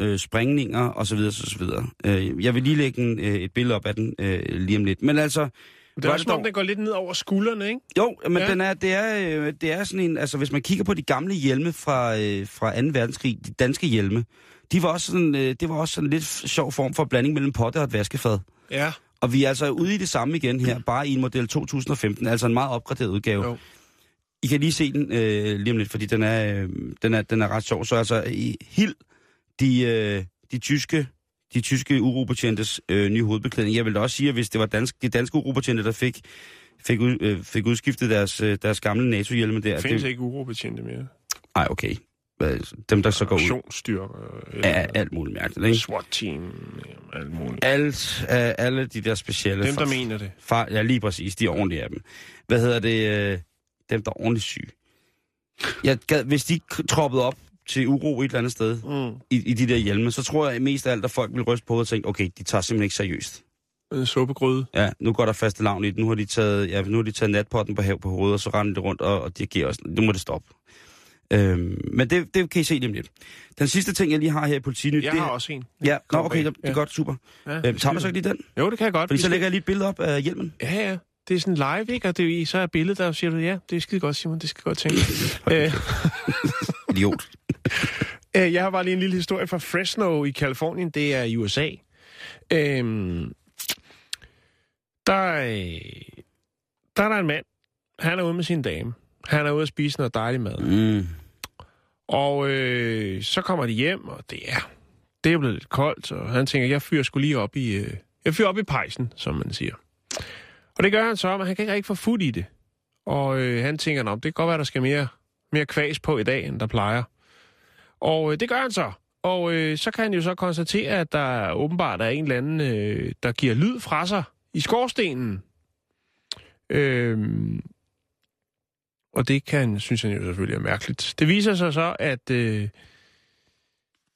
øh, sprængninger osv. osv. Øh, jeg vil lige lægge en, øh, et billede op af den øh, lige om lidt. Men altså, Det er også som om, den går lidt ned over skuldrene, ikke? jo, men Ja. ja. den er, det, er, øh, det er sådan en, altså hvis man kigger på de gamle hjelme fra, øh, fra 2. verdenskrig, de danske hjelme, de var også sådan, øh, det var også sådan en lidt sjov form for blanding mellem potte og et vaskefad. Ja. Og vi er altså ude i det samme igen her, bare i en model 2015, altså en meget opgraderet udgave. Jo. I kan lige se den øh, lige om lidt, fordi den er, øh, den er, den er ret sjov. Så altså, i Hild, de, øh, de tyske, de tyske urobetjentes øh, nye hovedbeklædning. Jeg vil da også sige, at hvis det var dansk, de danske urobetjente, der fik, fik, ud, øh, fik udskiftet deres, øh, deres gamle NATO-hjelme der. Findes det, ikke urobetjente mere. Ej, okay. Dem, der så går ud af alt muligt mærkeligt, ikke? SWAT-team. ja, Alt muligt. Alt, af alle de der specielle... Dem, der for- mener det. Far, ja, lige præcis. De er ordentlige af dem. Hvad hedder det? Øh, dem, der er ordentligt syge. Jeg gad, hvis de troppede op til uro et eller andet sted Mm. i, i de der hjelme, så tror jeg mest af alt, at folk vil ryste på og tænke, okay, de tager simpelthen ikke seriøst. En suppegryde. Ja, nu går der faste lavn i det. Nu har de taget, ja, nu har de taget natpotten på hav på hovedet, og så render de rundt og, og dirigerer os. Nu må det stoppe. Øhm, men det, det kan I se lige om lidt. Den sidste ting, jeg lige har her i politinyt, Jeg det har også en. Ja, nå, okay, bag. det er godt, super. Ja, Øhm, tager man så ikke lige den? Jo, det kan jeg godt. Fordi så lægger jeg lige et billede op af hjelmen. Ja, ja. Det er sådan live, ikke? Og det, er- så er billedet der, og siger du, ja, det er skide godt, Simon, det skal godt tænke. *laughs* øh, *laughs* Idiot. *laughs* øh, jeg har bare lige en lille historie fra Fresno i Kalifornien. Det er i USA. Øhm, der, øh, der er der en mand. Han er ude med sin dame. Han er ude at spise noget dejlig mad. Mm. Og øh, så kommer de hjem, og det er, det er blevet lidt koldt, og han tænker, jeg fyrer skulle lige op i, øh, jeg fyrer op i pejsen, som man siger. Og det gør han så, men han kan ikke rigtig få fod i det. Og øh, han tænker, Nå, det kan godt være, der skal mere, mere kvæs på i dag, end der plejer. Og øh, det gør han så. Og øh, så kan han jo så konstatere, at der åbenbart er en eller anden, øh, der giver lyd fra sig i skorstenen. Øhm, og det kan, synes han jo selvfølgelig er mærkeligt. Det viser sig så, at øh,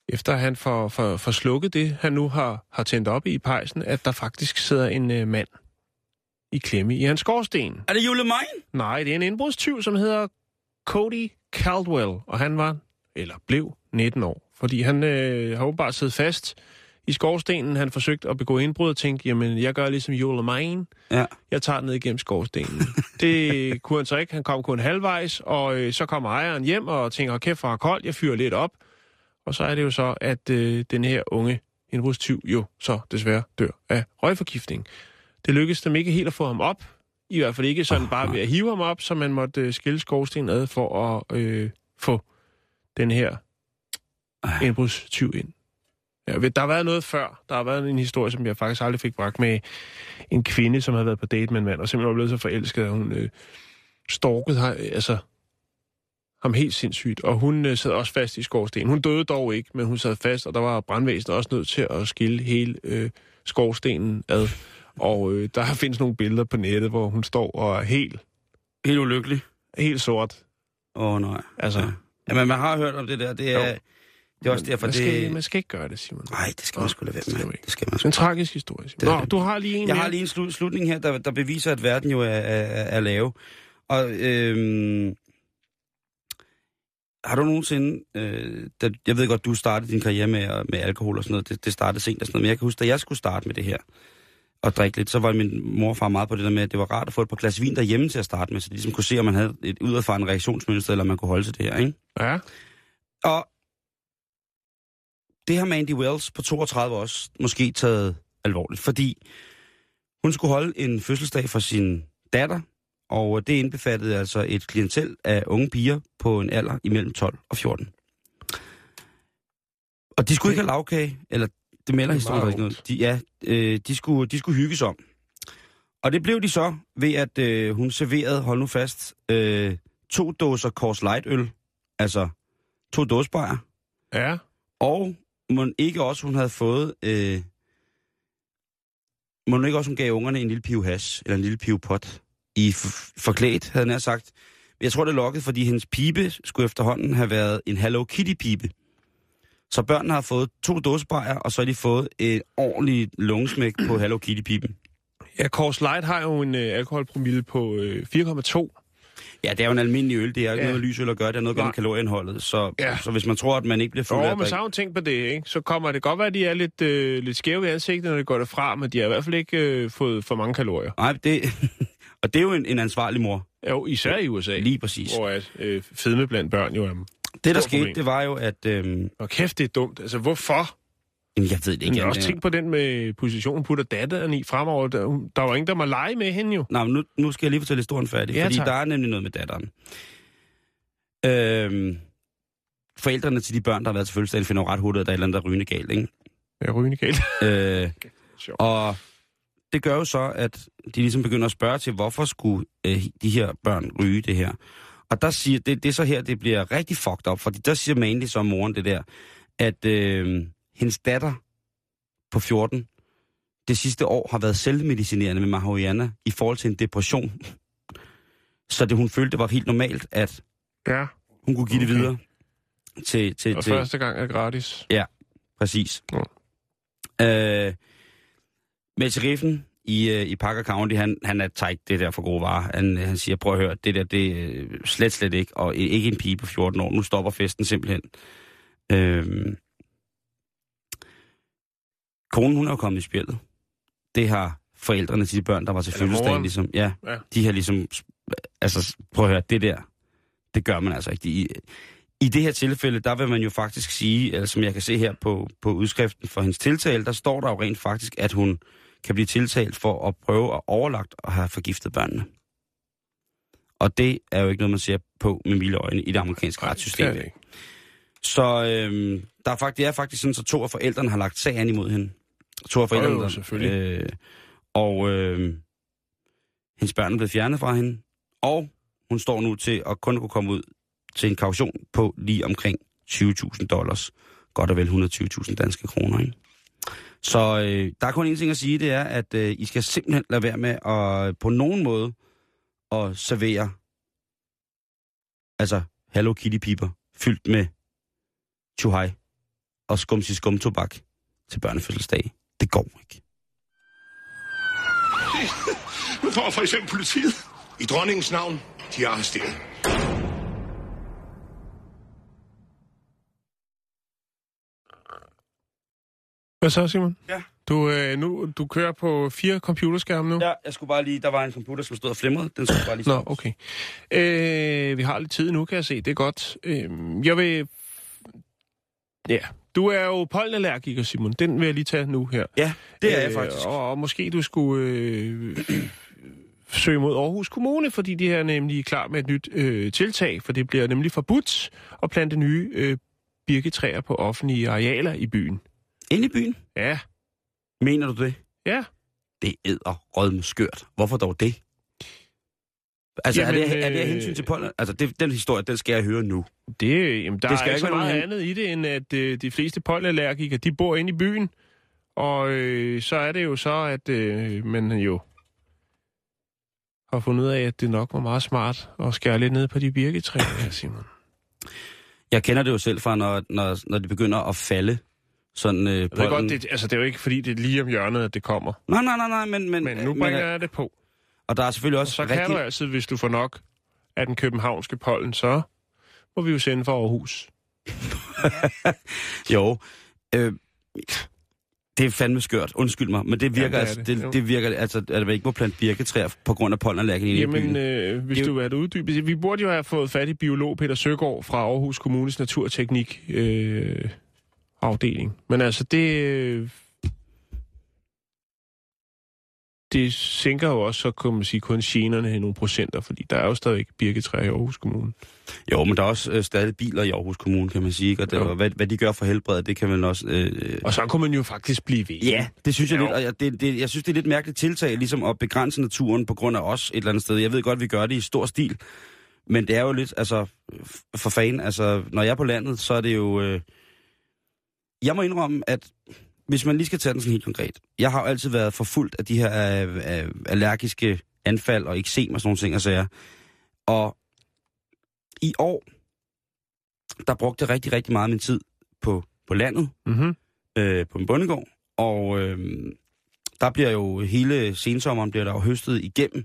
efter han får, får, får slukket det, han nu har, har tændt op i pejsen, at der faktisk sidder en øh, mand i klemme i hans skorsten. Er det Jule Mein? Nej, det er en indbrudstyv, som hedder Cody Caldwell, og han var, eller blev, 19 år. Fordi han øh, har åbenbart siddet fast i skorstenen. Han forsøgte at begå indbrud og tænkte, jamen, jeg gør ligesom Jule Mein. Ja. Jeg tager den ned igennem skorstenen. *laughs* det kunne han så ikke. Han kom kun halvvejs, og øh, så kommer ejeren hjem og tænker, kæft for koldt, jeg fyrer lidt op. Og så er det jo så, at øh, den her unge indbrudstyv jo så desværre dør af røgforgiftning. Det lykkedes dem ikke helt at få ham op. I hvert fald ikke sådan bare ved at hive ham op, så man måtte øh, skille skorstenen ad for at øh, få den her indbrudstyv ind. Ja, der har været noget før. Der har været en historie, som jeg faktisk aldrig fik bragt med en kvinde, som havde været på date med en mand, og simpelthen var blevet så forelsket, at hun øh, stalkede har, altså, ham helt sindssygt. Og hun øh, sad også fast i skorstenen. Hun døde dog ikke, men hun sad fast, og der var brandvæsenet også nødt til at skille hele øh, skorstenen ad. Og øh, der findes nogle billeder på nettet, hvor hun står og er helt, Helt ulykkelig. helt sort. Åh, oh, nej. Altså, Ja. Jamen, man har hørt om det der. Det er, Jo. Det er også derfor, man, skal, det... man skal ikke gøre det, Simon. Nej, det skal man sgu lade være med. Det skal man sgu. En tragisk historie, Simon. Det Nå, du har lige en Jeg mere. har lige en slu- slutning her, der, der beviser, at verden jo er, er, er lave. Og øhm, har du nogensinde... Øh, da, jeg ved godt, du startede din karriere med, med alkohol og sådan noget. Det, det startede sent og sådan noget. Men jeg kan huske, da jeg skulle starte med det her og drikke lidt, så var min mor og far meget på det der med, at det var rart at få et par glas vin derhjemme til at starte med, så de ligesom kunne se, om man havde et udadfarende reaktionsmønster, eller man kunne holde til det her, ikke? Ja. Og det har Mandy Wells på 32 også måske taget alvorligt, fordi hun skulle holde en fødselsdag for sin datter, og det indbefattede altså et klientel af unge piger på en alder imellem 12 og 14. Og de skulle ikke have lavkage, eller det melder er historien ikke noget. De, ja, øh, de, skulle, de skulle hygges om. Og det blev de så ved, at øh, hun serverede, hold nu fast, øh, to dåser Coors Light øl, altså to dåsebajer, Ja. og må ikke også, hun havde fået, øh, må ikke også, hun gav ungerne en lille pive hash, eller en lille pive pot, i f- forklædt, havde han sagt. Jeg tror, det lokkede, fordi hendes pibe skulle efterhånden have været en Hello Kitty-pibe. Så børnene har fået to dåsebajer, og så har de fået et ordentligt lungesmæk på Hello Kitty-piben. Ja, Kors Light har jo en øh, alkoholpromille på øh, 4,2. Ja, det er jo en almindelig øl. Det er ikke Ja. noget lysøl at gøre. Det er noget at gøre med kalorieindholdet. Så, Ja. så hvis man tror, at man ikke bliver fuld af Jo, at men så har hun tænkt på det, ikke? Så kommer det godt være, at de er lidt, øh, lidt skæve i ansigtet, når det går derfra, men de har i hvert fald ikke øh, fået for mange kalorier. Nej, det... *laughs* og det er jo en, en ansvarlig mor. Jo, især i USA, Lige præcis. hvor at, øh, fedme blandt børn jo er... Det, der skete, problem. det var jo, at... Øhm, Og kæft, det er dumt. Altså, hvorfor? Jamen, jeg ved det Men ikke. jeg har også tænkt på den med positionen, putter datteren i fremover. Der, der var ingen, der må lege med hende jo. Nej, men nu, nu skal jeg lige fortælle historien færdig, Ja, fordi tak. der er nemlig noget med datteren. Øhm, forældrene til de børn, der har været til fødselsdag, finder jo ret hurtigt, at der er et eller andet, der er rygende galt, ikke? Ja, rygende galt. Øh, og det gør jo så, at de ligesom begynder at spørge til, hvorfor skulle øh, de her børn ryge det her. Og der siger, det, det er så her, det bliver rigtig fucked up, fordi der siger Mandy så moren det der, at øh, hendes datter på 14 det sidste år har været selvmedicinerende med marihuana i forhold til en depression. *laughs* Så det hun følte, det var helt normalt, at Ja, hun kunne give det Okay. videre til... til, og til første gang er gratis. Præcis. Ja. Øh, med sheriffen i, øh, i Parker County, han, han er tight det der for gode varer. Han, han siger, prøv at høre, det der, det er øh, slet, slet ikke, og ikke en pige på 14 år. Nu stopper festen simpelthen. Øh, konen, hun er jo kommet i spjældet. Det har forældrene til de børn, der var til Eller fødselsdag, moren. ligesom. Ja, Ja. de har ligesom, altså prøv at høre, det der, det gør man altså ikke. I, I det her tilfælde, der vil man jo faktisk sige, eller som jeg kan se her på, på udskriften for hendes tiltale, der står der jo rent faktisk, at hun kan blive tiltalt for at prøve at overlagt og have forgiftet børnene. Og det er jo ikke noget, man ser på med milde øjne i det amerikanske retssystem. Så øhm, der er faktisk, det er faktisk sådan, så to af forældrene har lagt sag an imod hende. To af jo, der- selvfølgelig. Øh, og øh, hendes børn er blevet fjernet fra hende. Og hun står nu til at kun kunne komme ud til en kaution på lige omkring 20.000 dollars. Godt og vel 120.000 danske kroner, ikke? Så øh, der er kun en ting at sige, det er, at øh, I skal simpelthen lade være med at på nogen måde at servere altså Hello Kitty piber fyldt med chuhai og skumsi skumtobak til børnefødselsdag. Det går ikke. Nu får for eksempel politiet. I dronningens navn, de er arresteret. Hvad så, Simon? Ja. Du, øh, nu, du kører på fire computerskærme nu? Ja, jeg skulle bare lige, der var en computer, som stod og flimrede. Den skulle bare lige Nå, okay. Øh, vi har lidt tid nu, kan jeg se. Det er godt. Øh, jeg vil... Ja, du er jo pollenallergiker, Simon. Den vil jeg lige tage nu her. Ja, det er jeg faktisk. Og, og måske du skulle øh, søge mod Aarhus Kommune, fordi de er nemlig klar med et nyt øh, tiltag, for det bliver nemlig forbudt at plante nye øh, birketræer på offentlige arealer i byen. Inde i byen? Ja, Mener du det? ja. Det æder rødme skørt. Hvorfor dog det? Altså, Jamen, er, det, er det af øh, hensyn til pollen? Altså, det, den historie, den skal jeg høre nu. Det, jamen, der Det det skal er ikke så meget nogen andet i det, end at øh, de fleste pollenallergikere, de bor inde i byen. Og øh, så er det jo så, at øh, man jo har fundet ud af, at det nok var meget smart at skære lidt ned på de birketræer, *coughs* Simon. Jeg kender det jo selv fra, når, når, når det begynder at falde. Sådan øh, Jeg ved pollen. godt, det, altså, det er jo ikke, fordi det er lige om hjørnet, at det kommer. Nej, nej, nej, nej, men... Men, Men nu men, bringer jeg det på. Og der er selvfølgelig Og også så kan rigtig... du altid, hvis du får nok af den københavnske pollen, så må vi jo sende for Aarhus. *laughs* Jo. Øh, det er fandme skørt, undskyld mig, men det virker, det er altså, det. det, det virker altså, at man ikke må plante birketræer på grund af pollenallergien i Jamen, byen. øh, hvis Det du vil have det uddybet. Vi burde jo have fået fat i biolog Peter Søgaard fra Aarhus Kommunes Naturteknik øh, afdeling. Men altså, det... det sænker jo også, så kan man sige, kun generne i nogle procenter, fordi der er jo stadig birketræer i Aarhus Kommune. Jo, men der er også øh, stadig biler i Aarhus Kommune, kan man sige. ikke? Og, det, og hvad, hvad de gør for helbredet, det kan man også... Øh, Og så kunne man jo faktisk blive ved. Ja, det synes jeg Jo. lidt, og jeg, det, det, jeg synes, det er lidt mærkeligt tiltag, ligesom at begrænse naturen på grund af os et eller andet sted. Jeg ved godt, vi gør det i stor stil, men det er jo lidt, altså, for fan, altså, når jeg er på landet, så er det jo... Øh, jeg må indrømme, at hvis man lige skal tage den sådan helt konkret, jeg har jo altid været forfulgt af de her øh, øh, allergiske anfald og eksem og sådan nogle ting, og sager. Og i år, der brugte jeg rigtig, rigtig meget af min tid på, på landet, Mm-hmm. øh, på en bondegård, og øh, der bliver jo hele sensommeren bliver der jo høstet igennem,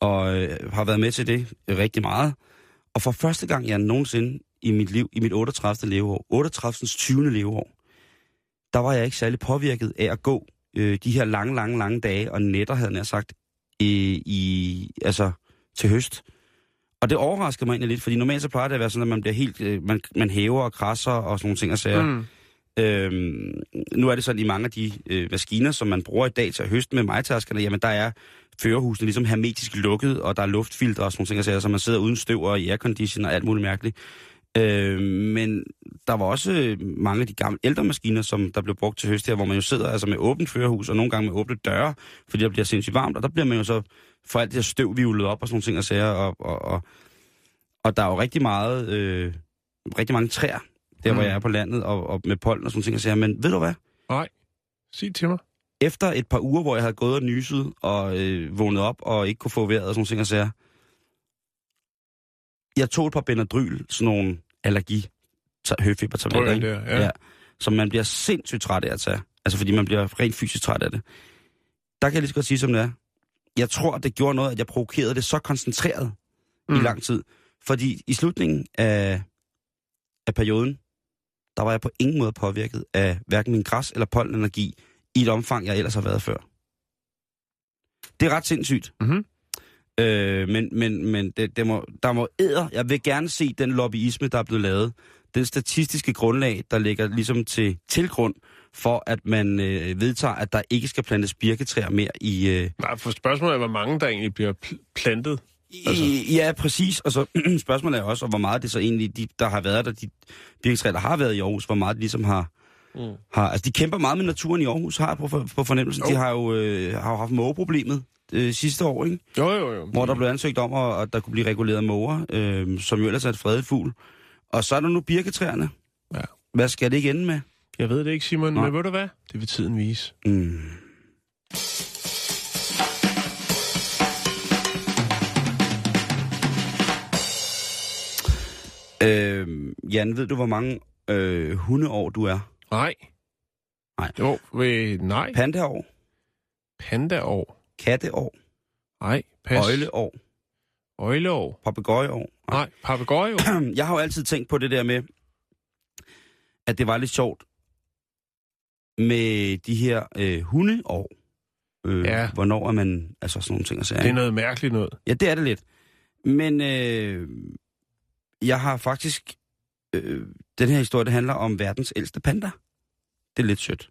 og øh, har været med til det rigtig meget. Og for første gang, jeg nogensinde i mit liv, i mit 38. leveår, 38. 20. leveår, der var jeg ikke særlig påvirket af at gå øh, de her lange, lange, lange dage og nætter, havde jeg sagt, i, i, altså til høst. Og det overrasker mig egentlig lidt, fordi normalt så plejer det at være sådan, at man bliver helt, øh, man, man hæver og krasser og sådan nogle ting og sager. Mm. Øhm, nu er det sådan, i mange af de øh, maskiner, som man bruger i dag til at høste med majtaskerne, jamen der er førerhusene ligesom hermetisk lukket, og der er luftfilter og sådan nogle ting, og sager, så man sidder uden støv og i aircondition og alt muligt mærkeligt. Øh, men der var også øh, mange af de gamle ældre maskiner, som der blev brugt til høst her, hvor man jo sidder altså med åbent førerhus, og nogle gange med åbne døre, fordi der bliver sindssygt varmt, og der bliver man jo så for alt det her støv vivlet op og sådan nogle ting og sager, og, og, og, og der er jo rigtig meget, øh, rigtig mange træer, der mm. hvor jeg er på landet, og, og med pollen og sådan nogle ting og sager, men ved du hvad? Nej. Sig til mig. Efter et par uger, hvor jeg havde gået og nyset, og øh, vågnet op, og ikke kunne få vejret og sådan nogle ting og sager, jeg tog et par Benadryl, sådan nogle allergi høfebertabletter, ikke? der, ja. som man bliver sindssygt træt af at tage. Altså fordi man bliver rent fysisk træt af det. Der kan jeg lige så godt sige, som det er. Jeg tror, det gjorde noget, at jeg provokerede det så koncentreret mm. i lang tid. Fordi i slutningen af, af perioden, der var jeg på ingen måde påvirket af hverken min græs- eller pollenenergi i et omfang, jeg ellers har været før. Det er ret sindssygt. Mhm. Øh, men men, men det, det må, der må æder. Jeg vil gerne se den lobbyisme, der er blevet lavet. Den statistiske grundlag, der ligger ligesom til, til grund for, at man øh, vedtager, at der ikke skal plantes birketræer mere i... Øh, Nej, for spørgsmålet er, hvor mange der egentlig bliver pl- plantet. altså. ja, præcis. Og så *clears throat* spørgsmålet er også, og hvor meget det så egentlig, de, der har været der, de birketræer, der har været i Aarhus, hvor meget de ligesom har... Mm. har altså, de kæmper meget med naturen i Aarhus, har jeg på, på fornemmelsen. Jo. De har jo, øh, har jo haft mågeproblemet øh, sidste år, ikke? Jo, jo, jo. hvor der blev ansøgt om, at, at der kunne blive reguleret måger, øh, som jo ellers er et fredet fugl. Og så er der nu birketræerne. Ja. Hvad skal det ikke ende med? Jeg ved det ikke, Simon, Nej. men ved du hvad? Det vil tiden vise. Mm. Øh, Jan, ved du, hvor mange øh, hundeår du er? Nej. Nej. Jo, ved, nej. Pandaår, Pandaår. Katteår, Nej, pas. øjleår, Øjleår. papegøjeår. Nej, papegøje. *clears throat* Jeg har jo altid tænkt på det der med, at det var lidt sjovt med de her øh, hundeår. Øh, Ja. Hvornår er man, altså sådan nogle ting sige. Det er noget mærkeligt noget. Ja, det er det lidt. Men øh, jeg har faktisk... Øh, den her historie, det handler om verdens ældste panda. Det er lidt sødt.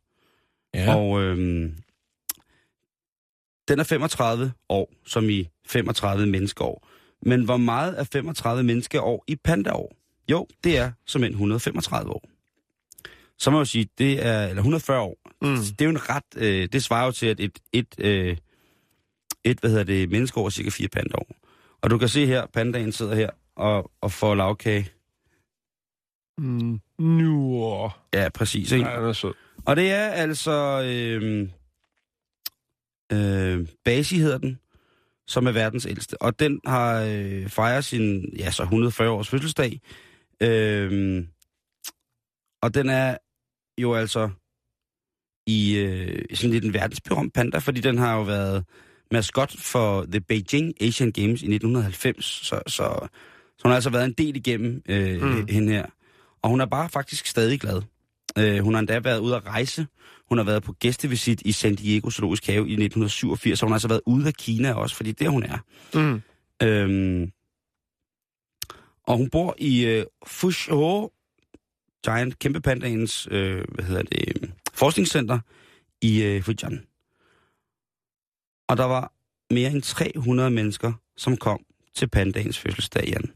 Ja. Og øh, den er 35 år, som i 35 menneskeår. Men hvor meget er 35 menneskeår i pandaår? Jo, det er som en 135 år. Så må jeg jo sige, det er, eller 140 år. Mm. Det er jo en ret, øh, det svarer jo til, at et, et, øh, et hvad hedder det, menneskeår er cirka fire pandaår. Og du kan se her, pandaen sidder her og, og får lavkage. Mm. Nu. Ja, præcis. Ikke? Ja, den er sød. Og det er altså... Øh, øh, Basi hedder den, som er verdens ældste. Og den har øh, fejret sin ja, så 140 års fødselsdag. Øh, og den er jo altså i øh, sådan lidt en verdensberømt panda, fordi den har jo været maskot for The Beijing Asian Games i 1990. Så, så, så hun har altså været en del igennem øh, Mm. hende her. Og hun er bare faktisk stadig glad. Øh, hun har endda været ude at rejse. Hun har været på gæstevisit i San Diego Zoologisk Have i 1987, så hun har altså været ude af Kina også, fordi det er hun er. Mm. Øhm, og hun bor i øh, Fuzhou Giant Kæmpe Pandaens, øh, hvad hedder det, øh, forskningscenter i øh, Fujian. Og der var mere end 300 mennesker, som kom til pandagens fødselsdag, Jan.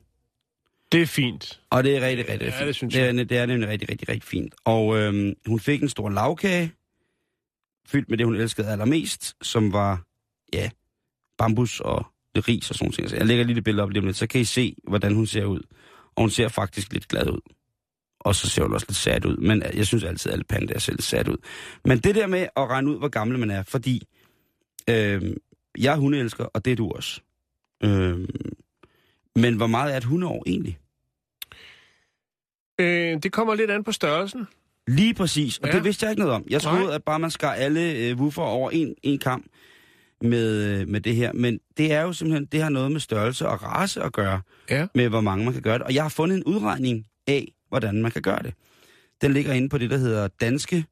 Det er fint. Og det er rigtig, rigtig Ja, fint. det synes det er, jeg. det er nemlig rigtig, rigtig, rigtig fint. Og øhm, hun fik en stor lavkage, fyldt med det, hun elskede allermest, som var, ja, bambus og det ris og sådan noget. Så altså, jeg lægger lige det billede op lige om lidt, så kan I se, hvordan hun ser ud. Og hun ser faktisk lidt glad ud. Og så ser hun også lidt sat ud. Men jeg synes altid, at alle pandaer ser lidt sat ud. Men det der med at regne ud, hvor gammel man er, fordi øh, jeg er hundeelsker, og det er du også. Øh, men hvor meget er et hundeår egentlig? Øh, det kommer lidt an på størrelsen. Lige præcis, og Ja. det vidste jeg ikke noget om. Jeg troede, Nej. at bare man skar alle øh, woofer over en, en kamp med, øh, med det her. Men det er jo simpelthen, det har noget med størrelse og race at gøre, Ja. med hvor mange man kan gøre det. Og jeg har fundet en udregning af, hvordan man kan gøre det. Den ligger inde på det, der hedder danske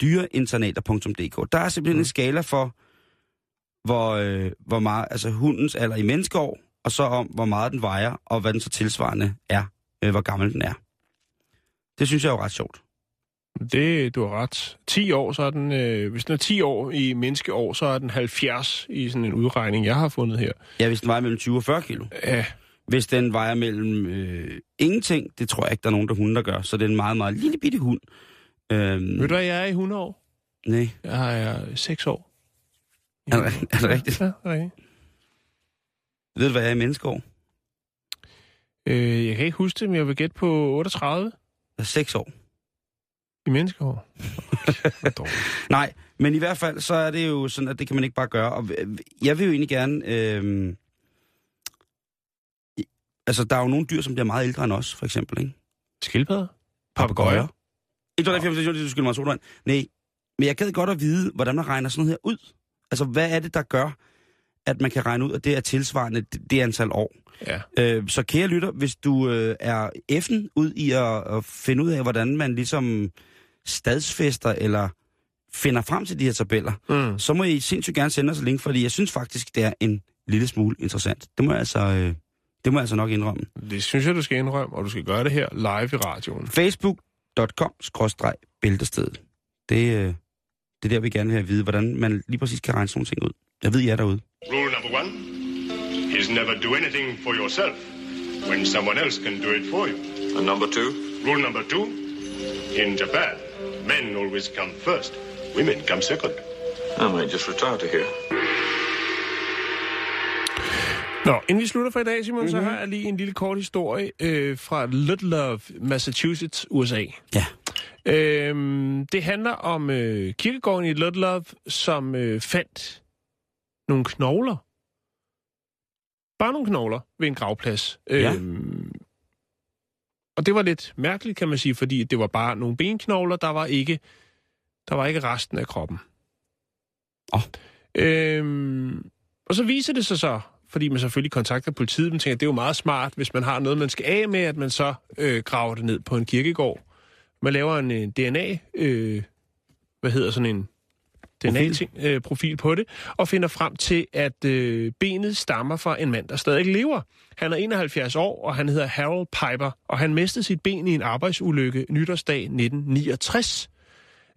dyreinternater.dk. Der er simpelthen Mm. en skala for, hvor, øh, hvor meget, altså hundens alder i menneskeår, og så om, hvor meget den vejer, og hvad den så tilsvarende er, øh, hvor gammel den er. Det synes jeg er jo ret sjovt. Det, du har ret. 10 år, så er den, øh, hvis den er 10 år i menneskeår, så er den 70 i sådan en udregning, jeg har fundet her. Ja, hvis den vejer mellem 20 og 40 kilo. Ja, Hvis den vejer mellem øh, ingenting, det tror jeg ikke, der er nogen, der hunde, der gør. Så det er en meget, meget lille bitte hund. Øhm, ved du hvad, jeg er i 100 år? Nej, Jeg er 6 år. er det, er det rigtigt? Ja, det er rigtigt. Ved du, hvad jeg er i menneskeår? Øh, jeg kan ikke huske det, men jeg vil gætte på 38 Er 6 år. i menneskeår. *laughs* Dårligt. Nej, men i hvert fald, så er det jo sådan, at det kan man ikke bare gøre. Og jeg vil jo egentlig gerne... Øh, altså, der er jo nogle dyr, som bliver meget ældre end os, for eksempel, ikke? Skildpadder? Papagøjer. Ikke 195 du skylder mig sodavand. Nej, men jeg gad godt at vide, hvordan man regner sådan noget her ud. Altså, hvad er det, der gør, at man kan regne ud, at det er tilsvarende det, det antal år? Ja. Øh, så kære lytter, hvis du øh, er effen ud i at, at finde ud af, hvordan man ligesom stadsfester eller finder frem til de her tabeller, Mm. så må I sindssygt gerne sende os en link, fordi jeg synes faktisk, det er en lille smule interessant. Det må jeg altså, øh, det må jeg altså nok indrømme. Det synes jeg, du skal indrømme, og du skal gøre det her live i radioen. Facebook.com-bæltestedet. Det, øh, det er der, vi gerne vil have at vide, hvordan man lige præcis kan regne sådan nogle ting ud. Jeg ved, I er derude. Rule number one is never do anything for yourself when someone else can do it for you. And number two? Rule number two in Japan, men always come first, women come second. I might just retire to here. Nå, inden vi slutter for i dag, Simon, mm-hmm. Mhm. så har jeg lige en lille kort historie øh, fra Ludlove, Massachusetts, USA. Ja. Øhm, det handler om øh, kirkegården i Ludlove, som øh, fandt nogle knogler. Bare nogle knogler ved en gravplads. Ja. Øhm, og det var lidt mærkeligt, kan man sige, fordi det var bare nogle benknogler, der var ikke, der var ikke resten af kroppen. Åh. Øhm, og så viser det sig så, fordi man selvfølgelig kontakter politiet, man tænker, at det er jo meget smart, hvis man har noget, man skal af med, at man så øh, graver det ned på en kirkegård. Man laver en, en DNA, øh, hvad hedder sådan en DNA-profil øh, profil på det, og finder frem til, at øh, benet stammer fra en mand, der stadig lever. Han er 71 år, og han hedder Harold Piper, og han mistede sit ben i en arbejdsulykke nytårsdag 1969.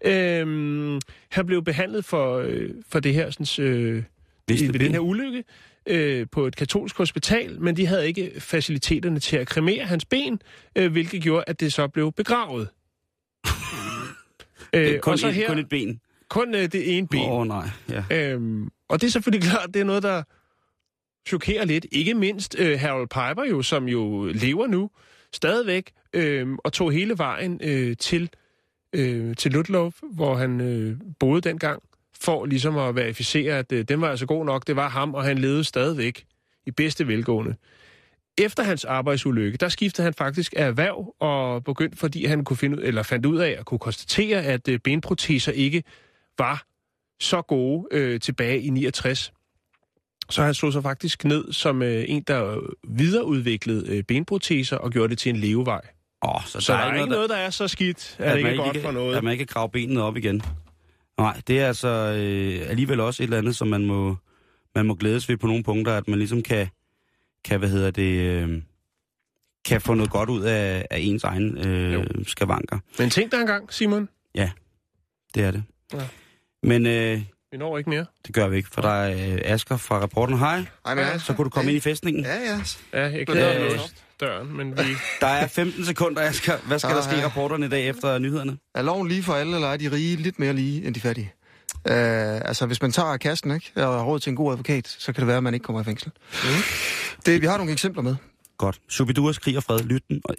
Øhm, han blev behandlet for, øh, for det her, sådan, øh, Vidste ved ben. den her ulykke øh, på et katolsk hospital, men de havde ikke faciliteterne til at kremere hans ben, øh, hvilket gjorde, at det så blev begravet. *laughs* Øh, kun, og så her, kun et ben. Kun øh, det ene ben. Åh, oh, nej. Ja. Øhm, og det er selvfølgelig *laughs* klart, det er noget, der chokerer lidt. Ikke mindst øh, Harold Piper jo, som jo lever nu stadigvæk, øh, og tog hele vejen øh, til, øh, til Ludlow, hvor han øh, boede dengang, for ligesom at verificere, at øh, den var altså god nok, det var ham, og han levede stadigvæk i bedste velgående. Efter hans arbejdsulykke, der skiftede han faktisk af erhverv og begyndte, fordi han kunne finde ud, eller fandt ud af at kunne konstatere, at øh, benproteser ikke var så gode øh, tilbage i 69. Så han slog sig faktisk ned som øh, en, der videreudviklede øh, benproteser og gjorde det til en levevej. Oh, så, Så der, er ikke noget, der er så skidt, at, det man ikke er godt kan, for noget. At man ikke kan grave benet op igen. Nej, det er altså øh, alligevel også et eller andet, som man må, man må glædes ved på nogle punkter, at man ligesom kan, kan hvad hedder det, øh, kan få noget godt ud af, af ens egen øh, skavanker. Men tænk dig engang, Simon. Det er det. Ja. Men øh, Vi når ikke mere. Det gør vi ikke, for der er øh, Asger fra rapporten. Hej, Ej, men, så kunne du komme ind i fæstningen. Ja, ja. Ja, jeg keder Øh, døren, men vi... *laughs* Der er 15 sekunder, Asger. Hvad skal Ja, der ske i ja. rapporterne i dag efter nyhederne? Er loven lige for alle, eller er de rige lidt mere lige end de fattige? Uh, altså, hvis man tager kassen, ikke, og har råd til en god advokat, så kan det være, at man ikke kommer i fængsel. Mm. Det, vi har nogle eksempler med. Godt. Shubidua skriger fred, lytten. Og